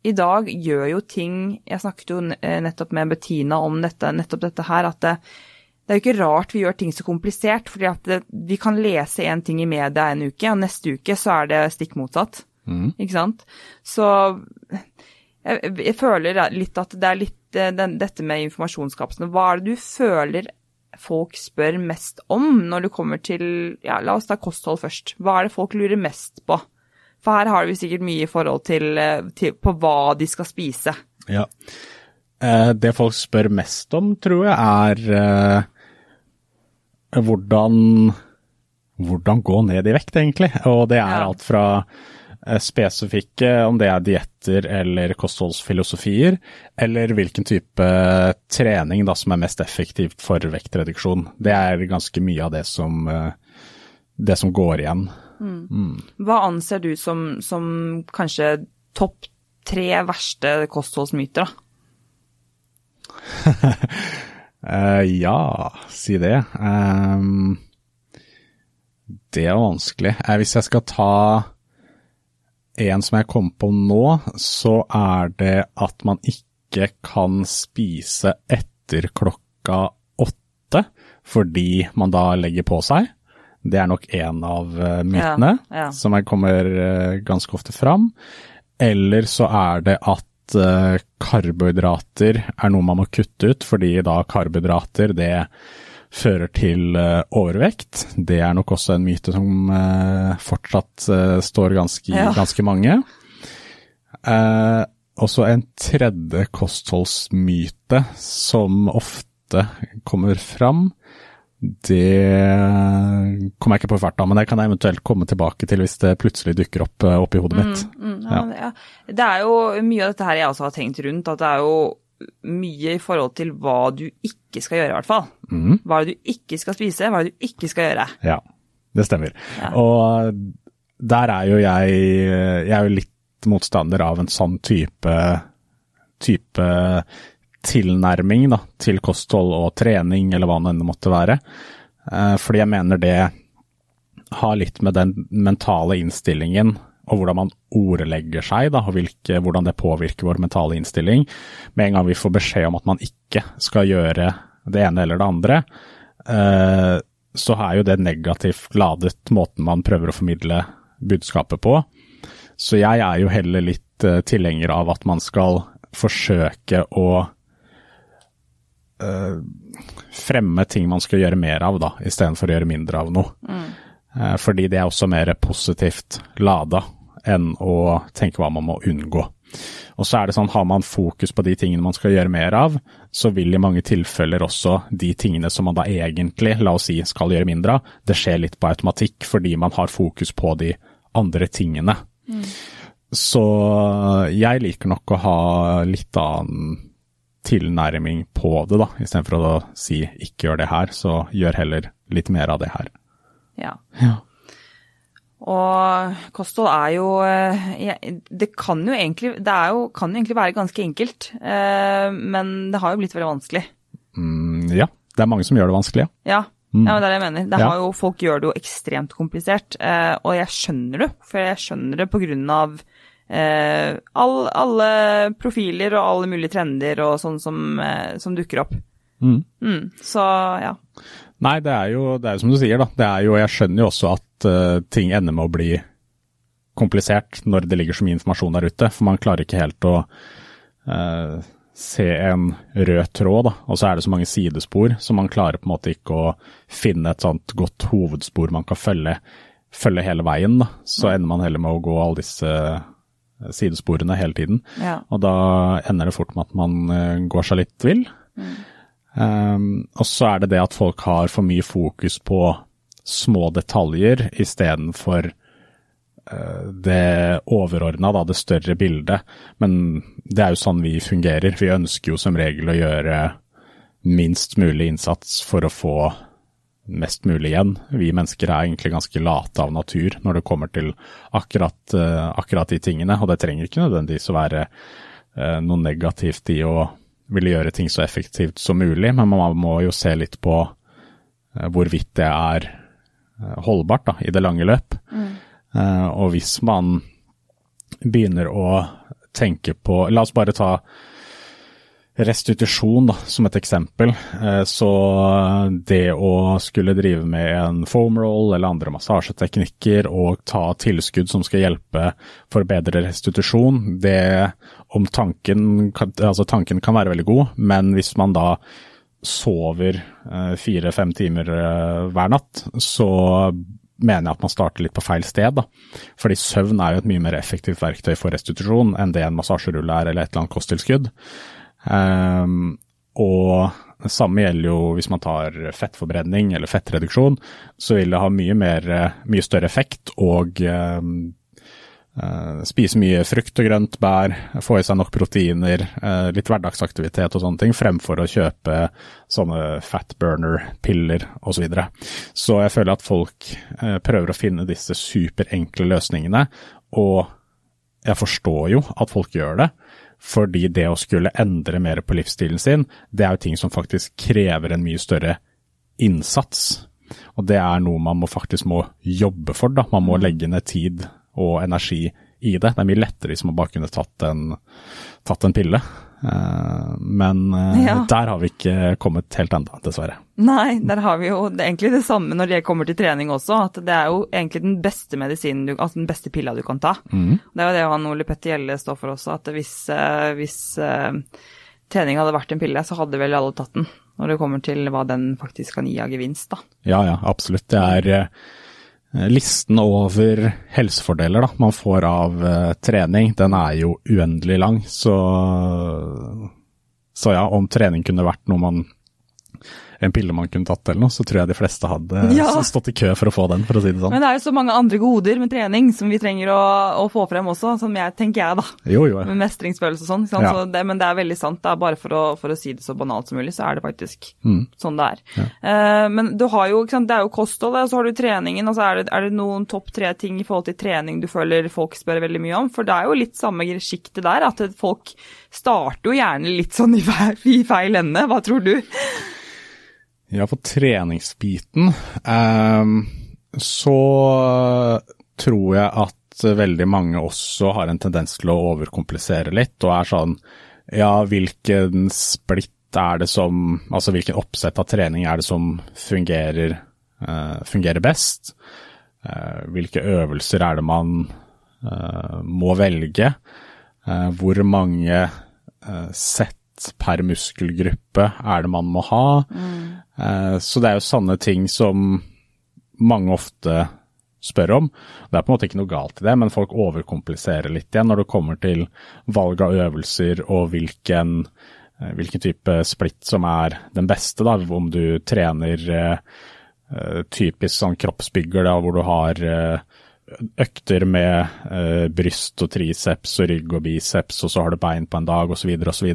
i dag gjør jo ting Jeg snakket jo nettopp med Bettina om dette, nettopp dette her, at det, det er jo ikke rart vi gjør ting så komplisert. fordi at det, vi kan lese én ting i media en uke, og neste uke så er det stikk motsatt. Mm. Ikke sant? Så jeg, jeg, føler litt at det er litt eh, den, dette med informasjonskapslene. Hva er det du føler folk spør mest om når du kommer til ja, La oss ta kosthold først. Hva er det folk lurer mest på? For her har vi sikkert mye i forhold til, eh, til på hva de skal spise. Ja. Eh, det folk spør mest om, tror jeg, er eh, hvordan, hvordan gå ned i vekt, egentlig. Og det er alt fra spesifikke, om det er dietter eller kostholdsfilosofier, eller hvilken type trening da, som er mest effektivt for vektreduksjon. Det er ganske mye av det som, det som går igjen. Mm. Hva anser du som, som kanskje topp tre verste kostholdsmyter, da? uh, [LAUGHS] ja, si det. Um, det er vanskelig. Uh, hvis jeg skal ta en som jeg kom på nå, så er det at man ikke kan spise etter klokka åtte fordi man da legger på seg. Det er nok en av uh, mytene ja, ja. som kommer uh, ganske ofte fram. Eller så er det at uh, karbohydrater er noe man må kutte ut, fordi da karbohydrater det fører til overvekt. Det er nok også en myte som fortsatt står ganske, ja. ganske mange. også en tredje kostholdsmyte som ofte kommer fram. Det kommer jeg ikke på farta, men det kan jeg eventuelt komme tilbake til hvis det plutselig dukker opp oppi hodet mitt. Mm, mm, ja, ja. Det er jo mye av dette her jeg også har tenkt rundt, at det er jo mye i forhold til hva du ikke skal gjøre, i hvert fall. Mm. Hva du ikke skal spise, hva du ikke skal gjøre. Ja, det stemmer. Ja. Og der er jo jeg Jeg er jo litt motstander av en sånn type, type tilnærming da, til kosthold og trening, eller hva det enn måtte være. Eh, fordi jeg mener det har litt med den mentale innstillingen og hvordan man ordlegger seg, da, og hvilke, hvordan det påvirker vår mentale innstilling. Med en gang vi får beskjed om at man ikke skal gjøre det ene eller det andre, eh, så er jo det negativt ladet måten man prøver å formidle budskapet på. Så jeg er jo heller litt eh, tilhenger av at man skal forsøke å fremme ting man skal gjøre mer av, da, istedenfor å gjøre mindre av noe. Mm. Fordi det er også mer positivt lada enn å tenke hva man må unngå. Og så er det sånn, Har man fokus på de tingene man skal gjøre mer av, så vil i mange tilfeller også de tingene som man da egentlig, la oss si, skal gjøre mindre av, det skjer litt på automatikk fordi man har fokus på de andre tingene. Mm. Så jeg liker nok å ha litt annen tilnærming på det, da. Istedenfor å si ikke gjør det her, så gjør heller litt mer av det her. Ja. ja. Og kosthold er jo eh, Det kan jo egentlig, det jo, kan jo egentlig være ganske enkelt, eh, men det har jo blitt veldig vanskelig. Mm, ja, det er mange som gjør det vanskelig, ja. Ja, mm. ja det er det jeg mener. Det ja. jo, folk gjør det jo ekstremt komplisert, eh, og jeg skjønner det. For jeg skjønner det på grunn av all, alle profiler og alle mulige trender og sånn som, som dukker opp. Mm. mm. Så ja. Nei, det er, jo, det er jo som du sier, da. Det er jo, jeg skjønner jo også at uh, ting ender med å bli komplisert når det ligger så mye informasjon der ute. For man klarer ikke helt å uh, se en rød tråd, da. Og så er det så mange sidespor, så man klarer på en måte ikke å finne et sånt godt hovedspor man kan følge, følge hele veien. da. Så ender man heller med å gå alle disse eh, sidesporene hele tiden. Ja. Og da ender det fort med at man går seg litt vill. Mm. Um, og så er det det at folk har for mye fokus på små detaljer istedenfor uh, det overordna, det større bildet. Men det er jo sånn vi fungerer. Vi ønsker jo som regel å gjøre minst mulig innsats for å få mest mulig igjen. Vi mennesker er egentlig ganske late av natur når det kommer til akkurat, uh, akkurat de tingene, og det trenger ikke nødvendigvis å være uh, noe negativt i å ville gjøre ting så effektivt som mulig, men man må jo se litt på eh, hvorvidt det er eh, holdbart da, i det lange løp. Mm. Og hvis man begynner å tenke på La oss bare ta restitusjon da, som et eksempel. Eh, så det å skulle drive med en foam roll eller andre massasjeteknikker og ta tilskudd som skal hjelpe for bedre restitusjon, det om tanken, altså tanken kan være veldig god, men hvis man da sover eh, fire-fem timer eh, hver natt, så mener jeg at man starter litt på feil sted. Da. Fordi søvn er jo et mye mer effektivt verktøy for restitusjon enn det en massasjerulle er eller et eller annet kosttilskudd. Um, og det samme gjelder jo hvis man tar fettforbrenning eller fettreduksjon, så vil det ha mye, mer, mye større effekt og um, uh, spise mye frukt og grønt, bær, få i seg nok proteiner, uh, litt hverdagsaktivitet og sånne ting, fremfor å kjøpe sånne fatburner-piller osv. Så, videre. så jeg føler at folk uh, prøver å finne disse superenkle løsningene, og jeg forstår jo at folk gjør det. Fordi det å skulle endre mer på livsstilen sin, det er jo ting som faktisk krever en mye større innsats. Og det er noe man må faktisk må jobbe for, da. Man må mm. legge ned tid og energi i det. Det er mye lettere hvis man bare kunne tatt en, tatt en pille. Eh, men eh, ja. der har vi ikke kommet helt ennå, dessverre. Nei, der har vi jo egentlig det samme når det kommer til trening også. At det er jo egentlig den beste medisinen, du, altså den beste pilla du kan ta. Mm. Det er jo det han Ole Petter Gjelle står for også, at hvis, eh, hvis trening hadde vært en pille, så hadde vel alle tatt den. Når det kommer til hva den faktisk kan gi av gevinst, da. Ja ja, absolutt. Det er listen over helsefordeler da, man får av trening, den er jo uendelig lang. Så, så ja, om trening kunne vært noe man en pille man kunne tatt eller noe, så tror jeg de fleste hadde [LAUGHS] ja. stått i kø for å få den, for å si det sånn. Men det er jo så mange andre goder med trening som vi trenger å, å få frem også, som jeg tenker jeg, da. Jo, jo. Med mestringsfølelse og sånn. Ja. Så det, men det er veldig sant. Det er bare for å, for å, si det så banalt som mulig, så er det faktisk mm. sånn det er. Ja. Uh, men du har jo, det er jo kosthold, og så har du treningen. altså er det, er det noen topp tre ting i forhold til trening du føler folk spør veldig mye om? For det er jo litt samme sjiktet der, at folk starter jo gjerne litt sånn i feil ende. Hva tror du? Ja, på treningsbiten um, så tror jeg at veldig mange også har en tendens til å overkomplisere litt, og er sånn ja, hvilken splitt er det som Altså hvilken oppsett av trening er det som fungerer, uh, fungerer best? Uh, hvilke øvelser er det man uh, må velge? hvor mange sett per muskelgruppe er det man må ha? Mm. Eh, så det er jo sanne ting som mange ofte spør om. Det er på en måte ikke noe galt i det, men folk overkompliserer litt igjen når det kommer til valg av øvelser og hvilken, eh, hvilken type splitt som er den beste. Da. Om du trener uh, typisk sånn kroppsbygger da, hvor du har økter med eh, bryst og triceps og rygg og biceps, og så har du bein på en dag osv., osv.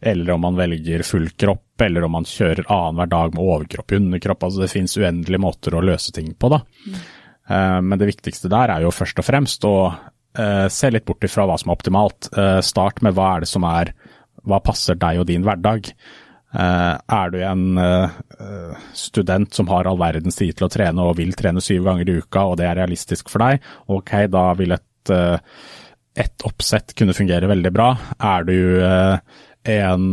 Eller om man velger full kropp, eller om man kjører annenhver dag med overkropp og underkropp. Altså det finnes uendelige måter å løse ting på, da. Mm. Eh, men det viktigste der er jo først og fremst å eh, se litt bort ifra hva som er optimalt. Eh, start med hva er det som er Hva passer deg og din hverdag? Uh, er du en uh, student som har all verdens tid til å trene og vil trene syv ganger i uka, og det er realistisk for deg, ok, da vil et, uh, et oppsett kunne fungere veldig bra. Er du en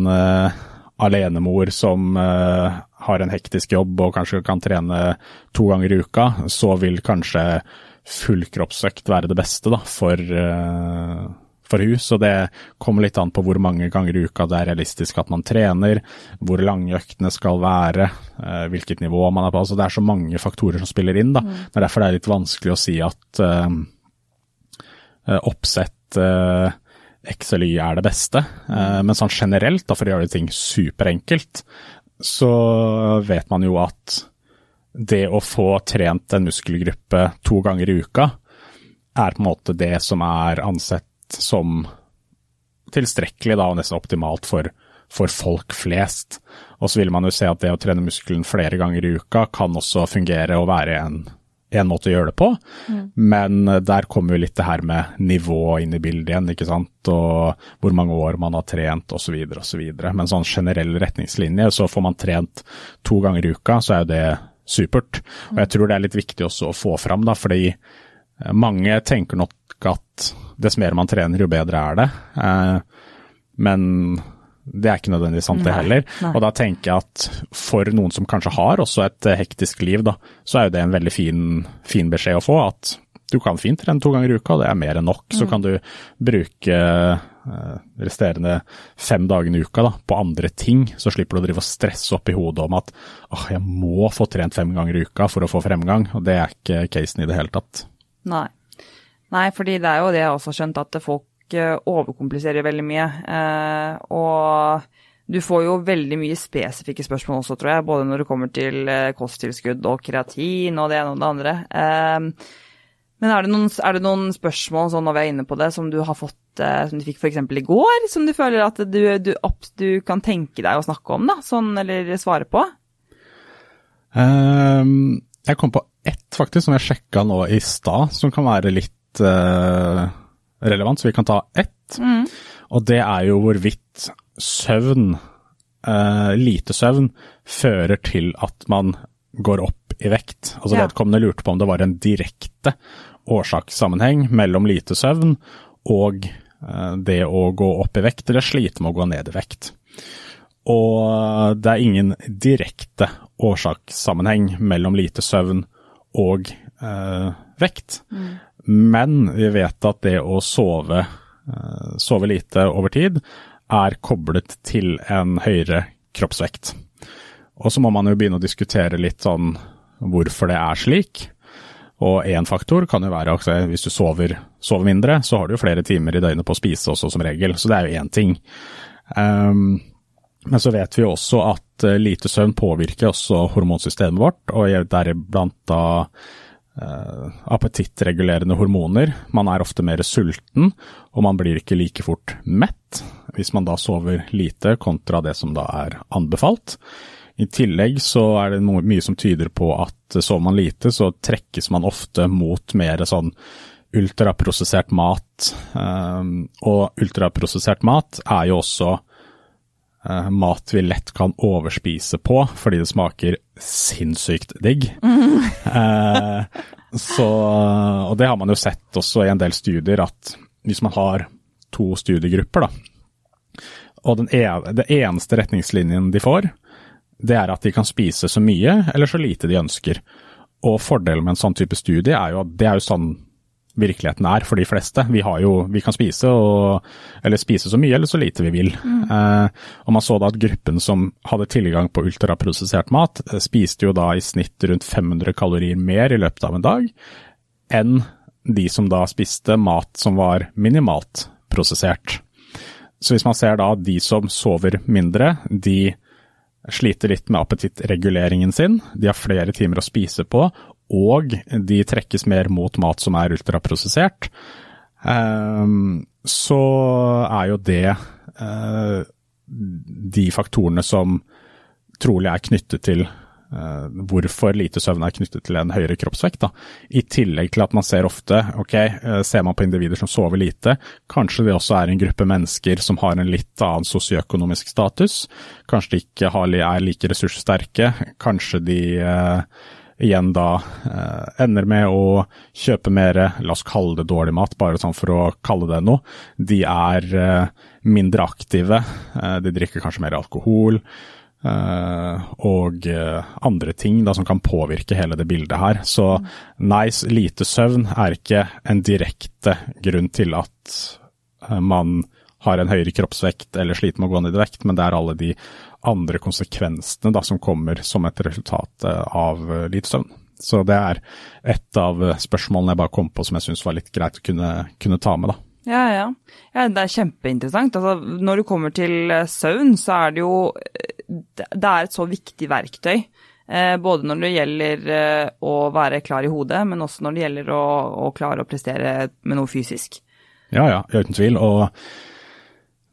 alenemor som har en hektisk jobb og kanskje kan trene to ganger i uka, så vil kanskje fullkroppsøkt være det beste da, for for hun, så det kommer litt an på hvor mange ganger i uka det er realistisk at man trener, hvor lange øktene skal være, eh, hvilket nivå man er på. Altså det er så mange faktorer som spiller inn. Da. Mm. Det er derfor det er litt vanskelig å si at uh, oppsett uh, Y er det beste. Uh, men sånn generelt, da, for å gjøre ting superenkelt, så vet man jo at det å få trent en muskelgruppe to ganger i uka, er på en måte det som er ansett som tilstrekkelig da, og nesten optimalt for, for, folk flest. Og så vil man jo se at det å trene muskelen flere ganger i uka kan også fungere og være en en måte å gjøre det på, mm. men der kommer jo litt det her med nivå inn i bildet igjen, ikke sant, og hvor mange år man har trent osv. osv. Men sånn generell retningslinje, så får man trent to ganger i uka, så er jo det supert. Og jeg tror det er litt viktig også å få fram, da, fordi eh, mange tenker nok at dess mer man trener, jo bedre er det. Eh, men det er ikke nødvendigvis sant, det heller. Nei. Og da tenker jeg at for noen som kanskje har også et eh, hektisk liv, da, så er jo det en veldig fin, fin beskjed å få. At du kan fint trene to ganger i uka, det er mer enn nok. Mm. Så kan du bruke uh, resterende fem dagene i uka da, på andre ting, så slipper du å drive og stresse opp i hodet om at åh, jeg må få trent fem ganger i uka for å få fremgang. Og det er ikke casen i det hele tatt. Nei. Nei, fordi det er jo det jeg også har skjønt, at folk overkompliserer veldig mye. Eh, og du får jo veldig mye spesifikke spørsmål også, tror jeg, både når det kommer til eh, kosttilskudd og kreatin og det ene og det andre. Eh, men er det, noen, er det noen spørsmål, sånn når vi er inne på det, som du har fått, som du fikk f.eks. i går, som du føler at du, du, du, kan tenke deg å snakke om, da, sånn, eller svare på? Um, jeg kom på ett, faktisk, som jeg sjekka nå i stad, som kan være litt uh, relevant, så vi kan ta ett. Mm. Og det er jo hvorvidt søvn, uh, lite søvn, fører til at man går opp i vekt. Altså ja. Vedkommende lurte på om det var en direkte årsakssammenheng mellom lite søvn og uh, det å gå opp i vekt, eller slite med å gå ned i vekt. Og det er ingen direkte årsakssammenheng mellom lite søvn og eh, vekt. Mm. Men vi vet at det å sove, eh, sove lite over tid er koblet til en høyere kroppsvekt. Og så må man jo begynne å diskutere litt sånn hvorfor det er slik. Og én faktor kan jo være at hvis du sover, sover, mindre, så har du jo flere timer i døgnet på å spise også som regel, så det er jo én ting. Um, men så vet vi også at eh, lite søvn påvirker også hormonsystemet vårt, og deriblant da uh, appetittregulerende hormoner. Man er ofte mer sulten, og man blir ikke like fort mett hvis man da sover lite kontra det som da er anbefalt. I tillegg så er det noe, mye som tyder på at sover man lite, så trekkes man ofte mot mer sånn ultraprosessert mat. Um, og ultraprosessert mat er jo også mat vi lett kan overspise på, fordi det smaker sinnssykt digg. Mm. uh, så, og det har man jo sett også i en del studier, at hvis man har to studiegrupper, da, og den ene, det eneste retningslinjen de får, det er at de kan spise så mye eller så lite de ønsker. Og fordelen med en sånn type studie er jo at det er jo sånn virkeligheten er for de fleste. Vi, jo, vi kan spise, og, eller spise så mye eller så lite vi vil. Mm. Eh, og Man så da at gruppen som hadde tilgang på ultraprosessert mat, eh, spiste jo da i snitt rundt 500 kalorier mer i løpet av en dag enn de som da spiste mat som var minimalt prosessert. Så hvis man ser da de som sover mindre, de sliter litt med appetittreguleringen sin, de har flere timer å spise på, og de trekkes mer mot mat som er ultraprosessert, ehm, så er jo det eh, de faktorene som trolig er knyttet til uh, hvorfor lite søvn er knyttet til en høyere kroppsvekt. Da. I tillegg til at man ser ofte, ok, uh, ser man på individer som sover lite, kanskje det også er en gruppe mennesker som har en litt annen sosioøkonomisk status. Kanskje de ikke er like ressurssterke, kanskje de uh, igjen da eh, ender med å kjøpe mer, la oss kalle det dårlig mat, bare sånn for å kalle det noe. De er eh, mindre aktive, eh, de drikker kanskje mer alkohol. Uh, og uh, andre ting da, som kan påvirke hele det bildet her. Så nice, lite søvn er ikke en direkte grunn til at uh, man har en høyere kroppsvekt eller sliter med å gå ned i vekt, men det er alle de andre konsekvensene da, som kommer som et resultat eh, av eh, lite søvn. Så det er et av eh, spørsmålene jeg bare kom på som jeg syns var litt greit å kunne, kunne ta med. da. Ja, ja, ja. Det er kjempeinteressant. Altså, når du kommer til søvn, så er det jo Det er et så viktig verktøy. Både når det gjelder å være klar i hodet, men også når det gjelder å, å klare å prestere med noe fysisk. Ja, ja, uten tvil. Og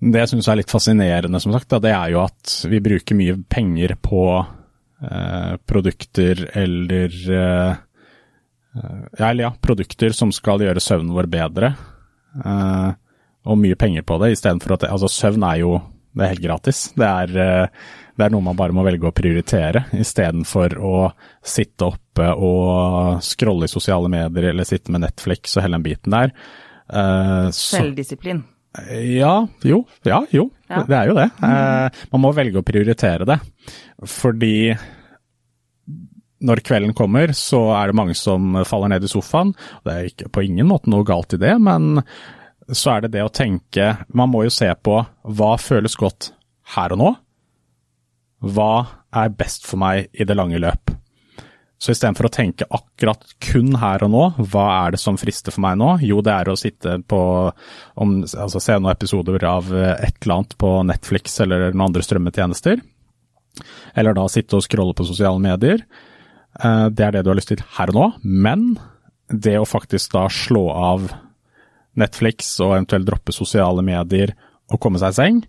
det jeg syns er litt fascinerende, som sagt, da, det er jo at vi bruker mye penger på eh, produkter eller eh, eller ja, produkter som skal gjøre søvnen vår bedre, eh, og mye penger på det, istedenfor at Altså, søvn er jo det er helt gratis. Det er, uh, det er noe man bare må velge å prioritere, istedenfor å sitte oppe og scrolle i sosiale medier eller sitte med Netflix og hele den biten der. Uh, Selvdisiplin. Ja, jo. Ja, jo. Ja. Det er jo det. Eh, man må velge å prioritere det. Fordi når kvelden kommer, så er det mange som faller ned i sofaen. Det er ikke på ingen måte noe galt i det, men så er det det å tenke Man må jo se på hva føles godt her og nå. Hva er best for meg i det lange løp? Så istedenfor å tenke akkurat kun her og nå, hva er det som frister for meg nå? Jo, det er å sitte på om, altså Se noen episoder av et eller annet på Netflix eller noen andre strømmetjenester. Eller da sitte og scrolle på sosiale medier. Eh, det er det du har lyst til her og nå, men det å faktisk da slå av Netflix og eventuelt droppe sosiale medier og komme seg i seng,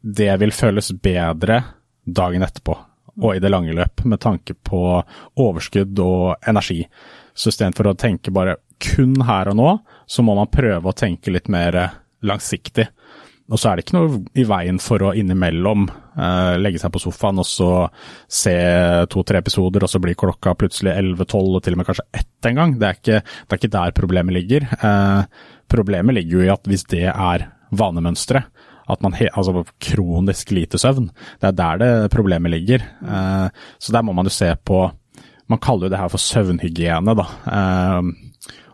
det vil føles bedre dagen etterpå og i det lange løp, med tanke på overskudd og energi. Så istedenfor å tenke bare kun her og nå, så må man prøve å tenke litt mer langsiktig. Og så er det ikke noe i veien for å innimellom eh, legge seg på sofaen og så se to-tre episoder, og så blir klokka plutselig 11-12 og til og med kanskje ett en gang. Det er ikke, det er ikke der problemet ligger. Eh, problemet ligger jo i at hvis det er vanemønsteret, at man he, altså kronisk lite søvn, det er der det problemet ligger. Eh, så der må man jo se på Man kaller jo det her for søvnhygiene, da. Eh,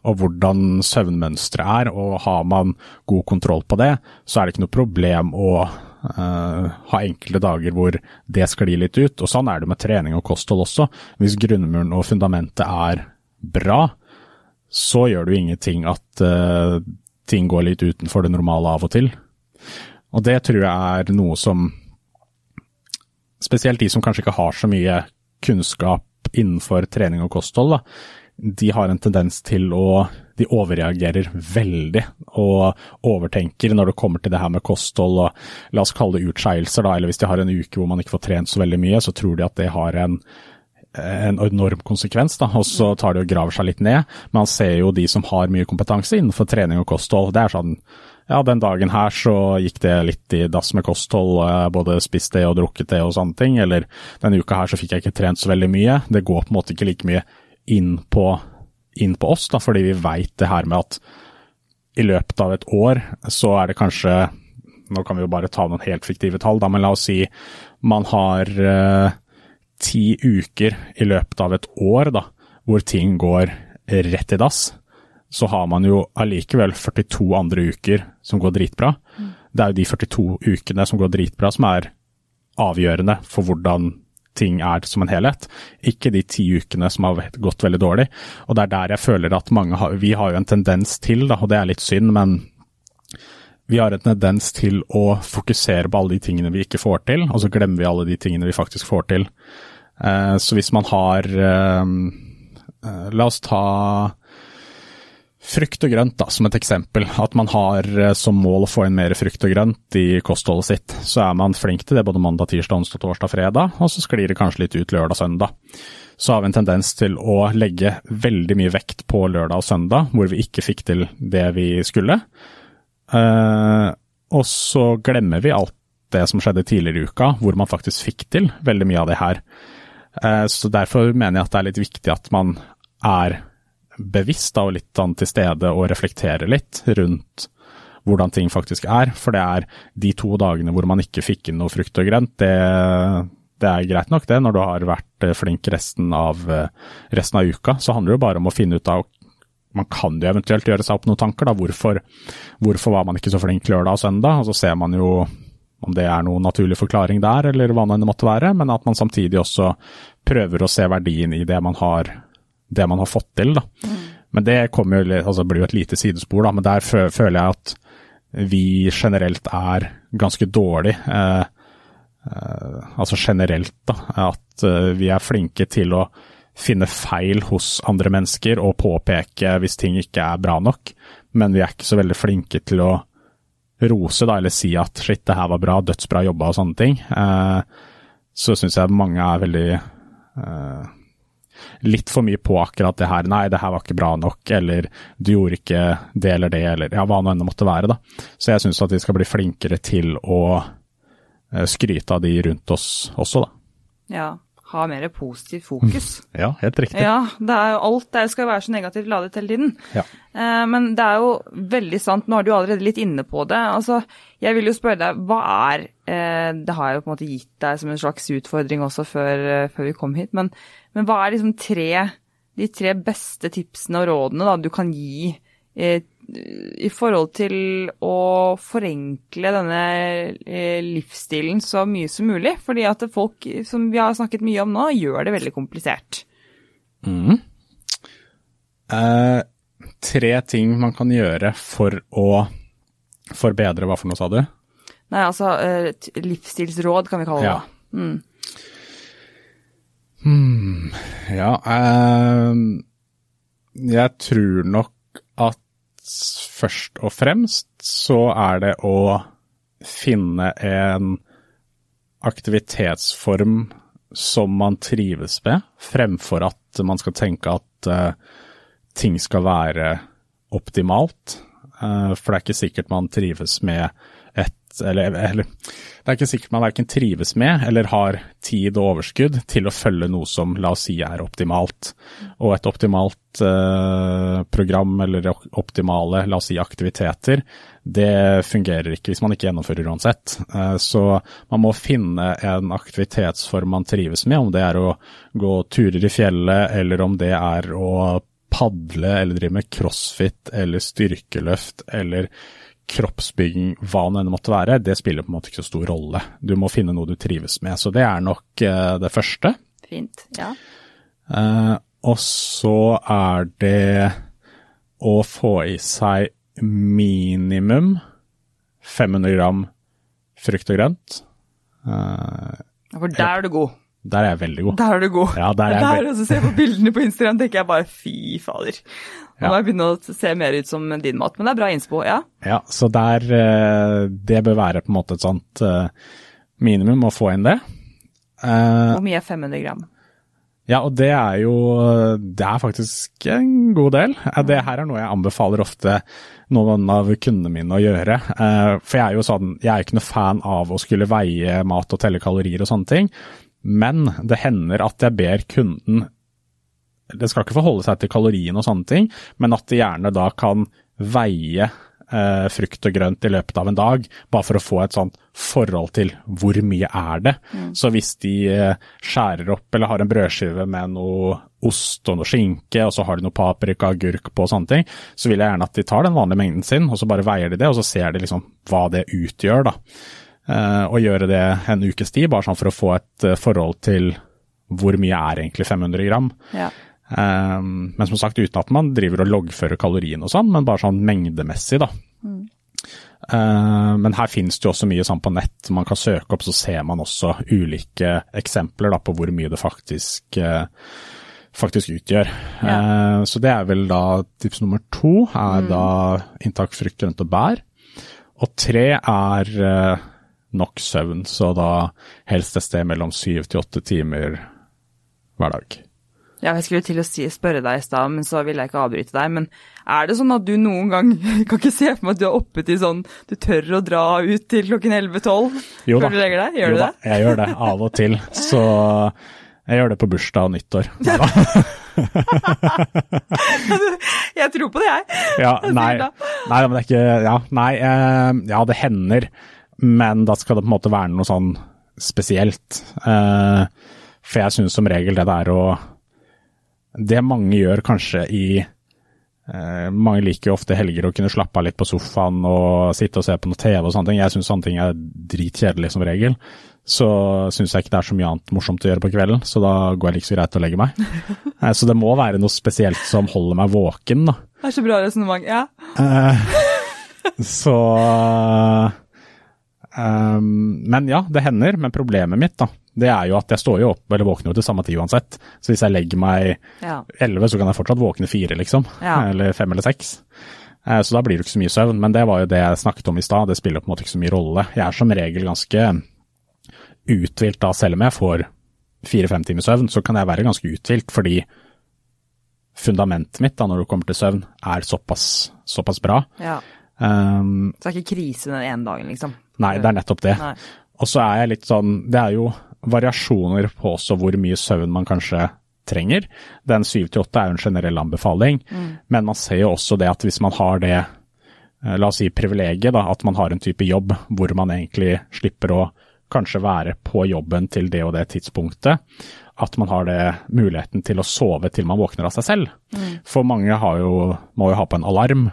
og hvordan søvnmønsteret er. Og har man god kontroll på det, så er det ikke noe problem å uh, ha enkelte dager hvor det sklir litt ut. Og sånn er det med trening og kosthold også. Hvis grunnmuren og fundamentet er bra, så gjør det jo ingenting at uh, ting går litt utenfor det normale av og til. Og det tror jeg er noe som Spesielt de som kanskje ikke har så mye kunnskap innenfor trening og kosthold, da, de har en tendens til å De overreagerer veldig og overtenker når det kommer til det her med kosthold og la oss kalle det utskeielser, da. Eller hvis de har en uke hvor man ikke får trent så veldig mye, så tror de at det har en en enorm konsekvens, da, og så tar de og graver seg litt ned. Man ser jo de som har mye kompetanse innenfor trening og kosthold. Det er sånn ja, den dagen her så gikk det litt i dass med kosthold, både spist det og drukket det og sånne ting. Eller denne uka her så fikk jeg ikke trent så veldig mye. Det går på en måte ikke like mye inn på, inn på oss, da, fordi vi veit det her med at i løpet av et år så er det kanskje Nå kan vi jo bare ta noen helt fiktive tall, da, men la oss si man har eh, ti uker i løpet av et år da, hvor ting går rett i dass. Så har man jo allikevel 42 andre uker som går dritbra. Mm. Det er jo de 42 ukene som går dritbra som er avgjørende for hvordan ting er som en helhet, ikke de ti ukene som har gått veldig dårlig. Og det er der jeg føler at mange har Vi har jo en tendens til, da, og det er litt synd, men vi har en tendens til å fokusere på alle de tingene vi ikke får til, og så glemmer vi alle de tingene vi faktisk får til. Eh, så hvis man har eh, eh, La oss ta Frukt og grønt, da, som et eksempel. At man har eh, som mål å få inn mer frukt og grønt i kostholdet sitt. Så er man flink til det både mandag, tirsdag, onsdag, torsdag, fredag, og så sklir det kanskje litt ut lørdag, søndag. Så har vi en tendens til å legge veldig mye vekt på lørdag og søndag, hvor vi ikke fikk til det vi skulle. Uh, og så glemmer vi alt det som skjedde tidligere i uka, hvor man faktisk fikk til veldig mye av det her. Uh, så derfor mener jeg at det er litt viktig at man er bevisst da, og litt sånn til stede og reflektere litt rundt hvordan ting faktisk er. For det er de to dagene hvor man ikke fikk inn noe frukt og grønt, det, det er greit nok det, når du har vært eh, flink resten av, eh, resten av uka. Så handler det jo bare om å finne ut av man kan jo eventuelt gjøre seg opp noen tanker, da. Hvorfor, hvorfor var man ikke så flink lørdag og søndag? Og så ser man jo om det er noen naturlig forklaring der, eller hva det måtte være, men at man samtidig også prøver å se verdien i det man har det man har fått til. da. Mm. Men det jo, altså, blir jo et lite sidespor, da, men der føler jeg at vi generelt er ganske dårlig. Eh, eh, altså generelt, da. At eh, vi er flinke til å finne feil hos andre mennesker og påpeke hvis ting ikke er bra nok. Men vi er ikke så veldig flinke til å rose da, eller si at shit, det her var bra, dødsbra jobba og sånne ting. Eh, så syns jeg mange er veldig eh, litt for mye på akkurat det her. Nei, det her var ikke bra nok, eller du gjorde ikke det eller det, eller ja, hva nå enn det måtte være. da. Så jeg syns at vi skal bli flinkere til å eh, skryte av de rundt oss også, da. Ja. Ha mer positivt fokus. [LAUGHS] Ja, helt riktig. Ja, det er jo alt det skal være så negativt ladet hele tiden. Ja. Eh, men det er jo veldig sant, nå er du allerede litt inne på det. Altså, jeg vil jo spørre deg, hva er eh, Det har jeg jo på en måte gitt deg som en slags utfordring også før, eh, før vi kom hit, men, men, hva er liksom tre, de tre beste tipsene og rådene da, du kan gi eh, i forhold til å forenkle denne eh, livsstilen så mye som mulig. Fordi at folk, som vi har snakket mye om nå, gjør det veldig komplisert. Mm. Eh, tre ting man kan gjøre for å forbedre Hva for noe, sa du? Nei, altså eh, livsstilsråd kan vi kalle det. Ja. Mm. Hmm. ja eh, Jeg tror nok at først og fremst så er det å finne en aktivitetsform som man trives med, fremfor at man skal tenke at eh, ting skal være optimalt. Eh, for det er ikke sikkert man trives med eller, eller, det er ikke sikkert man verken trives med eller har tid og overskudd til å følge noe som la oss si er optimalt. Og et optimalt eh, program eller optimale la oss si aktiviteter, det fungerer ikke hvis man ikke gjennomfører uansett. Eh, så man må finne en aktivitetsform man trives med, om det er å gå turer i fjellet eller om det er å padle eller drive med crossfit eller styrkeløft eller kroppsbygging, hva det enn måtte være, det spiller på en måte ikke så stor rolle. Du må finne noe du trives med. Så det er nok uh, det første. Fint, ja. Uh, og så er det å få i seg minimum 500 gram frukt og grønt. Uh, for der er du god. Der er jeg veldig god. Der er du god. Ja, der er jeg der, også ser på bildene på Instagram, tenker jeg bare fy fader. Nå må jeg begynne å se mer ut som din mat, men det er bra innspo, ja. Ja, så der eh, Det bør være på en måte et sånt eh, minimum å få inn det. Eh, Hvor mye er 500 gram? Ja, og det er jo Det er faktisk en god del. Det her er noe jeg anbefaler ofte noen av kundene mine å gjøre. For jeg er jo sånn, jeg er ikke noe fan av å skulle veie mat og telle kalorier og sånne ting. Men det hender at jeg ber kunden det skal ikke forholde seg til kaloriene og sånne ting, men at de gjerne da kan veie eh, frukt og grønt i løpet av en dag, bare for å få et sånt forhold til hvor mye er det. Mm. Så hvis de eh, skjærer opp eller har en brødskive med noe ost og noe skinke, og så har de noe paprika, agurk på og sånne ting, så vil jeg gjerne at de tar den vanlige mengden sin, og så bare veier de det, og så ser de liksom hva det utgjør, da. Eh, og gjøre det en ukes tid, bare sånn for å få et eh, forhold til hvor mye er egentlig 500 gram. Ja. Um, men som sagt uten at man driver og loggfører kaloriene og sånn, men bare sånn mengdemessig, da. Mm. Uh, men her finnes det jo også mye sånn på nett. Man kan søke opp, så ser man også ulike eksempler da, på hvor mye det faktisk, uh, faktisk utgjør. Ja. Uh, så det er vel da tips nummer to, er mm. da inntak frukt, grønt og bær. Og tre er uh, nok søvn, så da helst et sted mellom syv til åtte timer hver dag. Ja, jeg skulle til å si, spørre deg i stad, men så ville jeg ikke avbryte deg. Men er det sånn at du noen gang [LAUGHS] Kan ikke se for meg at du er oppe til sånn Du tør å dra ut til klokken 11-12 før du legger deg? Gjør jo du det? Da, jeg gjør det av og til. [LAUGHS] Så jeg gjør det på bursdag og nyttår. [LAUGHS] jeg tror på det, jeg. Ja, nei, nei, men det er ikke Ja, nei, eh, ja, det hender. Men da skal det på en måte være noe sånn spesielt. Eh, for jeg syns som regel det der å det mange gjør kanskje i eh, Mange liker jo ofte helger å kunne slappe av litt på sofaen og sitte og se på noe TV og sånne ting. Jeg syns sånne ting er dritkjedelig som regel. Så syns jeg ikke det er så mye annet morsomt å gjøre på kvelden, så da går jeg like så greit å legge meg. [LAUGHS] eh, så det må være noe spesielt som holder meg våken, da. Det er så bra resonnement, ja. Eh, [LAUGHS] så um, Men ja, det hender. Men problemet mitt, da, det er jo at jeg står jo opp eller våkner jo til samme tid uansett. Så hvis jeg legger meg elleve, ja. så kan jeg fortsatt våkne fire, liksom. Ja. Eller fem eller seks. Eh, så da blir det ikke så mye søvn. Men det var jo det jeg snakket om i stad, det spiller på en måte ikke så mye rolle. Jeg er som regel ganske uthvilt da, selv om jeg får fire-fem timer søvn, så kan jeg være ganske uthvilt, fordi fundamentet mitt da, når det kommer til søvn, er såpass, såpass bra. Ja. Um, Så det er ikke krise den ene dagen, liksom? nei, det er nettopp det. Og så er jeg litt sånn Det er jo variasjoner på også hvor mye søvn man kanskje trenger. Den syv til åtte er jo en generell anbefaling, men man ser jo også det at hvis man har det eh, la oss si privilegiet, da, at man har en type jobb hvor man egentlig slipper å kanskje være på jobben til det og det tidspunktet, at man har det muligheten til å sove til man våkner av seg selv. For mange har jo, må jo ha på en alarm,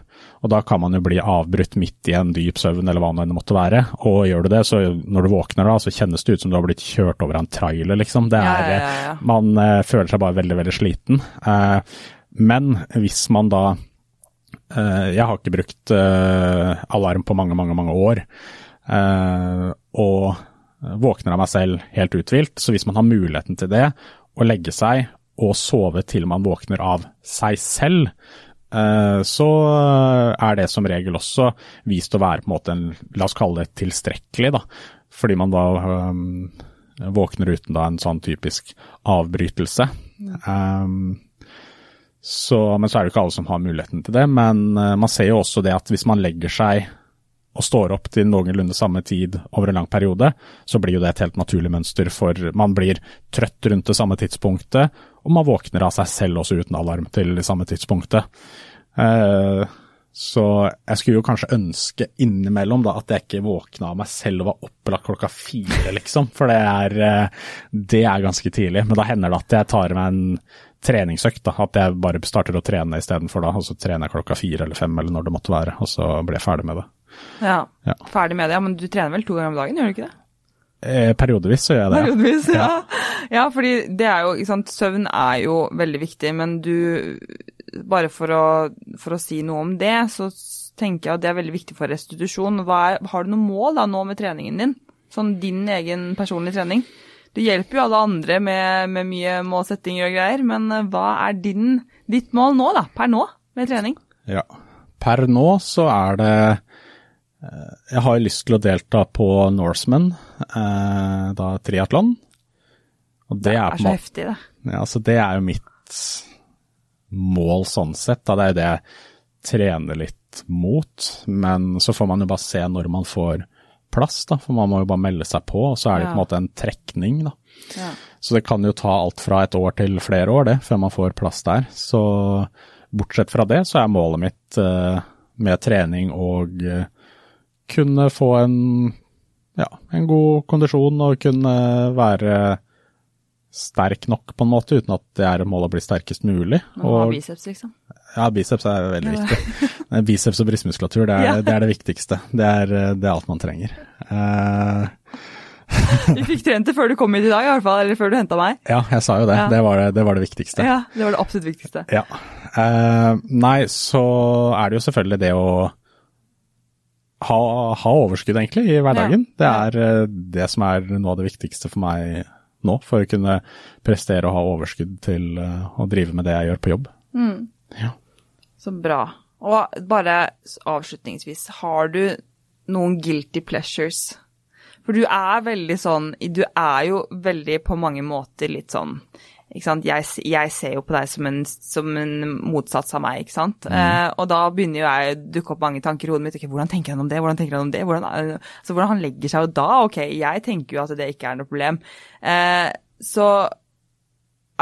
og da kan man jo bli avbrutt midt i en dyp søvn eller hva det enn måtte være. Og gjør du det, så når du våkner da, så kjennes det ut som du har blitt kjørt over av en trailer, liksom. Det er, ja, ja, ja. Man eh, føler seg bare veldig, veldig sliten. Eh, men hvis man da eh, Jeg har ikke brukt alarm på mange, mange, mange år. eh, og våkner av meg selv helt uthvilt. Så hvis man har muligheten til det, å legge seg og sove til man våkner av seg selv, så er det som regel også vist å være på en måte en, la oss kalle det tilstrekkelig, da. Fordi man da um, våkner uten da en sånn typisk avbrytelse. Um, så, men så er det jo ikke alle som har muligheten til det. Men eh, man ser jo også det at hvis man legger seg og står opp til noenlunde samme tid over en lang periode, så blir jo det et helt naturlig mønster, for man blir trøtt rundt det samme tidspunktet, og man våkner av seg selv også uten alarm til det samme tidspunktet. Eh, så jeg skulle jo kanskje ønske innimellom da at jeg ikke våkna av meg selv og var opplagt klokka fire, liksom, for det er, eh, det er ganske tidlig. Men da hender det at jeg tar meg en treningsøkt, da, at jeg bare starter å trene istedenfor da, og så trener jeg klokka fire eller fem eller når det måtte være, og så blir jeg ferdig med det. Ja. Ja. Ferdig med det. Ja, men du trener vel to ganger om dagen, gjør du ikke det? Eh, periodevis så gjør jeg det. Periodevis, ja. ja. fordi det er jo, sant, søvn er jo veldig viktig, men du, bare for å, for å si noe om det, så tenker jeg at det er veldig viktig for restitusjon. Er, har du noe mål da nå med treningen din? Sånn din egen personlige trening? Du hjelper jo alle andre med, med mye målsettinger og greier, men eh, hva er din, ditt mål nå da, per nå, med trening? Ja. Per nå så er det Jeg har lyst til å delta på Norseman, eh, da triatlon. Og det, Det er er så heftig, det. ja, altså Det er jo mitt mål sånn sett. Da. Det er jo det jeg trener litt mot. Men så får man jo bare se når man får plass, da. For man må jo bare melde seg på, og så er det Ja. på en måte en trekning, da. Ja. Så det kan jo ta alt fra et år til flere år, det, før man får plass der. Så bortsett fra det, så er målet mitt eh, med trening og eh, kunne få en, ja, en god kondisjon og kunne være sterk nok på en måte, uten at det er målet å bli sterkest mulig. Og ha Og, biceps, liksom. ja, biceps er veldig viktig. [LAUGHS] Biceps og brystmuskulatur, det er, Ja. det er det viktigste. Det er, det er alt man trenger. Eh, [LAUGHS] Vi fikk trent det før du kom hit i dag, i hvert fall, eller før du henta meg. ja, jeg sa jo det. Ja. Det, var det. det var det viktigste. Ja, det var det absolutt viktigste. Ja. Uh, nei, så er det jo selvfølgelig det å ha, ha overskudd, egentlig, i hverdagen. Ja. Det er eh, det som er noe av det viktigste for meg nå, for å kunne prestere og ha overskudd til eh, å drive med det jeg gjør på jobb. Ja. Så bra. Og bare avslutningsvis, har du noen guilty pleasures? For du er veldig sånn Du er jo veldig på mange måter litt sånn? Jeg, jeg ser jo på deg som en, som en motsats av meg, ikke sant. Eh, og da begynner jo jeg å dukke opp mange tanker i hodet mitt. Okay, hvordan tenker han om det? Hvordan tenker han om det? Hvordan, er- så hvordan han legger seg jo da? Ok, jeg tenker jo at det ikke er noe problem. Eh, så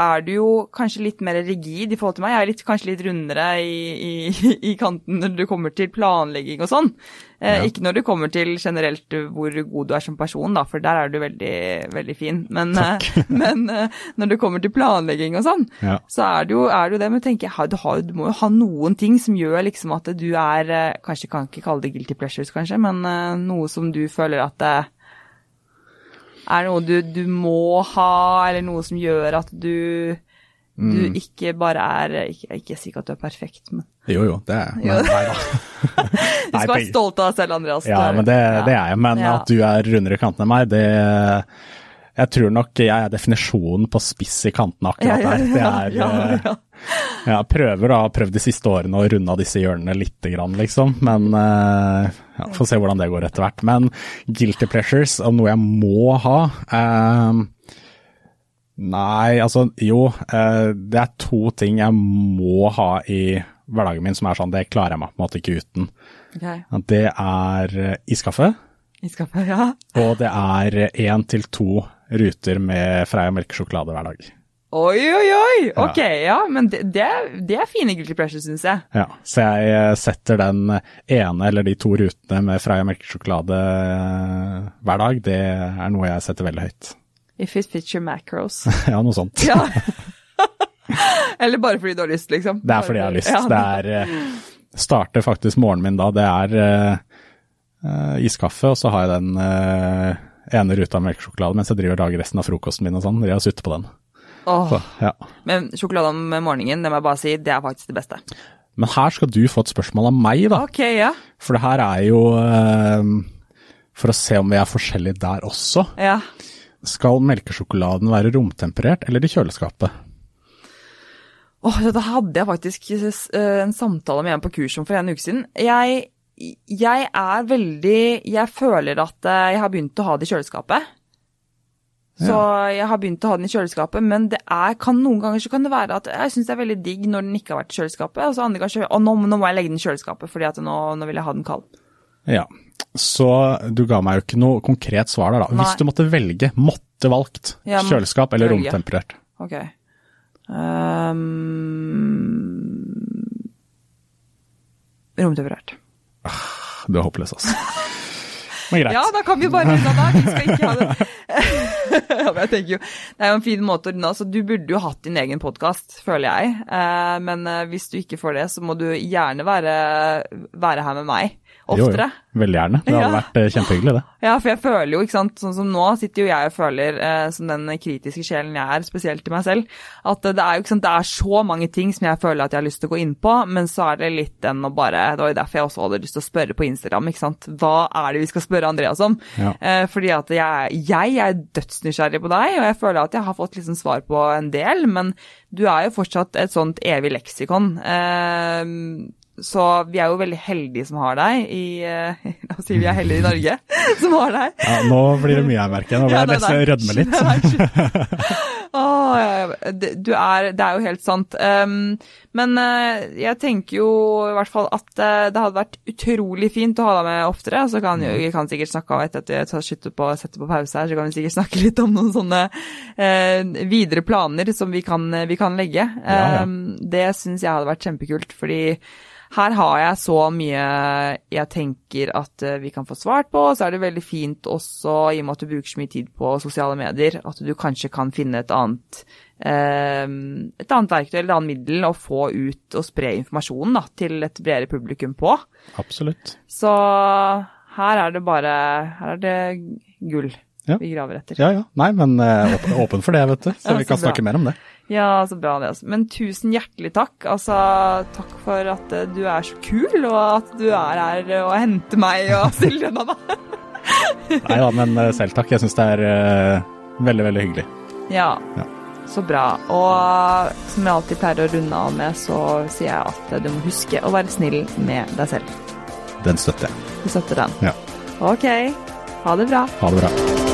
er du jo kanskje litt mer rigid i forhold til meg. Jeg er litt, kanskje litt rundere i, i, i kanten når det kommer til planlegging og sånn. Eh, Ja. Ikke når det kommer til generelt hvor god du er som person, da, for der er du veldig, veldig fin. Men, eh, [LAUGHS] men eh, når det kommer til planlegging og sånn, Ja. så er det jo er det. Men tenker jeg, ha- du, har, du må jo ha noen ting som gjør liksom at du er eh, Kanskje kan ikke kalle det guilty pleasures, kanskje, men noe som du føler at det er noe du, du må ha, eller noe som gjør at du du ikke bare er Ikke, ikke si ikke at du er perfekt, men Jo, jo, det er jeg. Nei da. [LAUGHS] du [LAUGHS] skal være stolt av deg selv, Andreas. Ja, men det, Ja. det er jeg. Men Ja. at du er rundere i kantene enn meg, det Jeg tror nok jeg er definisjonen på spiss i kantene akkurat der. Det er eh. [LAUGHS] Jeg prøver da, har prøvd de siste årene å runde av disse hjørnene lite grann, liksom. Men eh, ja, får se hvordan det går etter hvert. Men guilty pleasures, og noe jeg må ha eh, Nei, altså jo. Eh, det er to ting jeg må ha i hverdagen min som er sånn, det klarer jeg meg på en måte ikke uten. Okay. Det er iskaffe. iskaffe, ja. og det er én til to ruter med Freia melkesjokolade hver dag. Oi, oi, oi! Ok, ja, men det, det, det er fine guilty pleasures, syns jeg. Ja, så jeg eh, setter den ene eller de to rutene med Freia melkesjokolade eh, hver dag. Det er noe jeg setter veldig høyt. If it fits your macros. [LAUGHS] Ja, noe sånt. Ja. [LAUGHS] Eller bare fordi du har lyst, liksom. Det er fordi jeg har lyst. Ja, Det er eh, Starter faktisk morgenen min da. Det er eh, iskaffe, og så har jeg den uh, ene ruta melkesjokolade mens jeg driver og lager resten av frokosten min og sånn. Jeg har suttet på den. Åh, Så, ja. Men sjokolade om morgenen, det må jeg bare si, det er faktisk det beste. Men her skal du få et spørsmål av meg, da. Ok, ja. For det her er jo eh, For å se om vi er forskjellige der også. Ja. Skal melkesjokoladen være romtemperert eller i kjøleskapet? Åh, dette hadde jeg faktisk eh, en samtale med en på kurs om for en uke siden. Jeg, jeg er veldig Jeg føler at eh, jeg har begynt å ha det i kjøleskapet. Så jeg har begynt å ha den i kjøleskapet, men det er, kan, noen ganger så kan det være at jeg syns det er veldig digg når den ikke har vært i kjøleskapet, og så andre ganger så Å, nå, nå må jeg legge den i kjøleskapet, fordi at nå, nå vil jeg ha den kald. Ja. Så du ga meg jo ikke noe konkret svar der, da. Hvis du måtte velge, måtte valgt, Ja, må- kjøleskap eller romtemperert? Ok. Um, romtemperert. Du er håpløs, altså. Men greit. Ja, da kan vi bare runde av da. Vi skal ikke ha det. [LAUGHS] jeg tenker jo, Det er jo en fin måte å runde av. Så du burde jo hatt din egen podkast, føler jeg. Eh, men eh, hvis du ikke får det, så må du gjerne være, være her med meg oftere. Jo, jo. Veldig gjerne. Det hadde Ja. vært eh, kjempehyggelig, det. [LAUGHS] Ja, for jeg føler jo, ikke sant, sånn som nå sitter jo jeg og føler, eh, som den kritiske sjelen jeg er, spesielt til meg selv, at det er jo ikke sant, det er så mange ting som jeg føler at jeg har lyst til å gå inn på, men så er det litt den å bare, det var jo derfor jeg også hadde lyst til å spørre på Instagram, ikke sant, hva er det vi skal spørre Andreas om? Ja. Eh, fordi at jeg, jeg er dødsnysgjerrig på deg, og jeg føler at jeg har fått liksom svar på en del, men du er jo fortsatt et sånt evig leksikon. Eh, så vi er jo veldig heldige som har deg i eh, [LAUGHS] La oss si vi er heldige i Norge [LAUGHS] som har deg. Ja, nå blir det mye her, merker. Nå [LAUGHS] blir jeg nesten rødme litt. Du er, det er jo helt sant. Um, men eh, jeg tenker jo i hvert fall at eh, det hadde vært utrolig fint å ha deg med oftere. Så kan jo, vi kan sikkert snakke om etter at jeg tar slutter på, setter på pause her, så kan vi sikkert snakke litt om noen sånne videre planer som vi kan, vi kan legge. Ja, ja. Um, det syns jeg hadde vært kjempekult, fordi her har jeg så mye jeg tenker at eh, vi kan få svart på, så er det veldig fint også, i og med at du bruker så mye tid på sosiale medier, at du kanskje kan finne et annet, eh, et annet verktøy eller et annet middel å få ut og spre informasjonen da, til et bredere publikum på. Absolutt. Så her er det bare, her er det gull Ja. vi graver etter. Ja ja. Nei, men eh, åpen, for det, vet du. [LAUGHS] Så vi kan snakke mer om det. Ja, så bra Andreas. Men tusen hjertelig takk. Altså, takk for at eh, du er så kul, og at du er her og henter meg og stiller unna meg. [LAUGHS] Nei da, men eh, selv takk. Jeg syns det er eh, veldig, veldig hyggelig. Ja, Ja. så bra. Og som jeg alltid pleier å runde av med, så sier jeg at du må huske å være snill med deg selv. Den støtter jeg. Du støtter den. Ja. Ok, ha det bra. Ha det bra.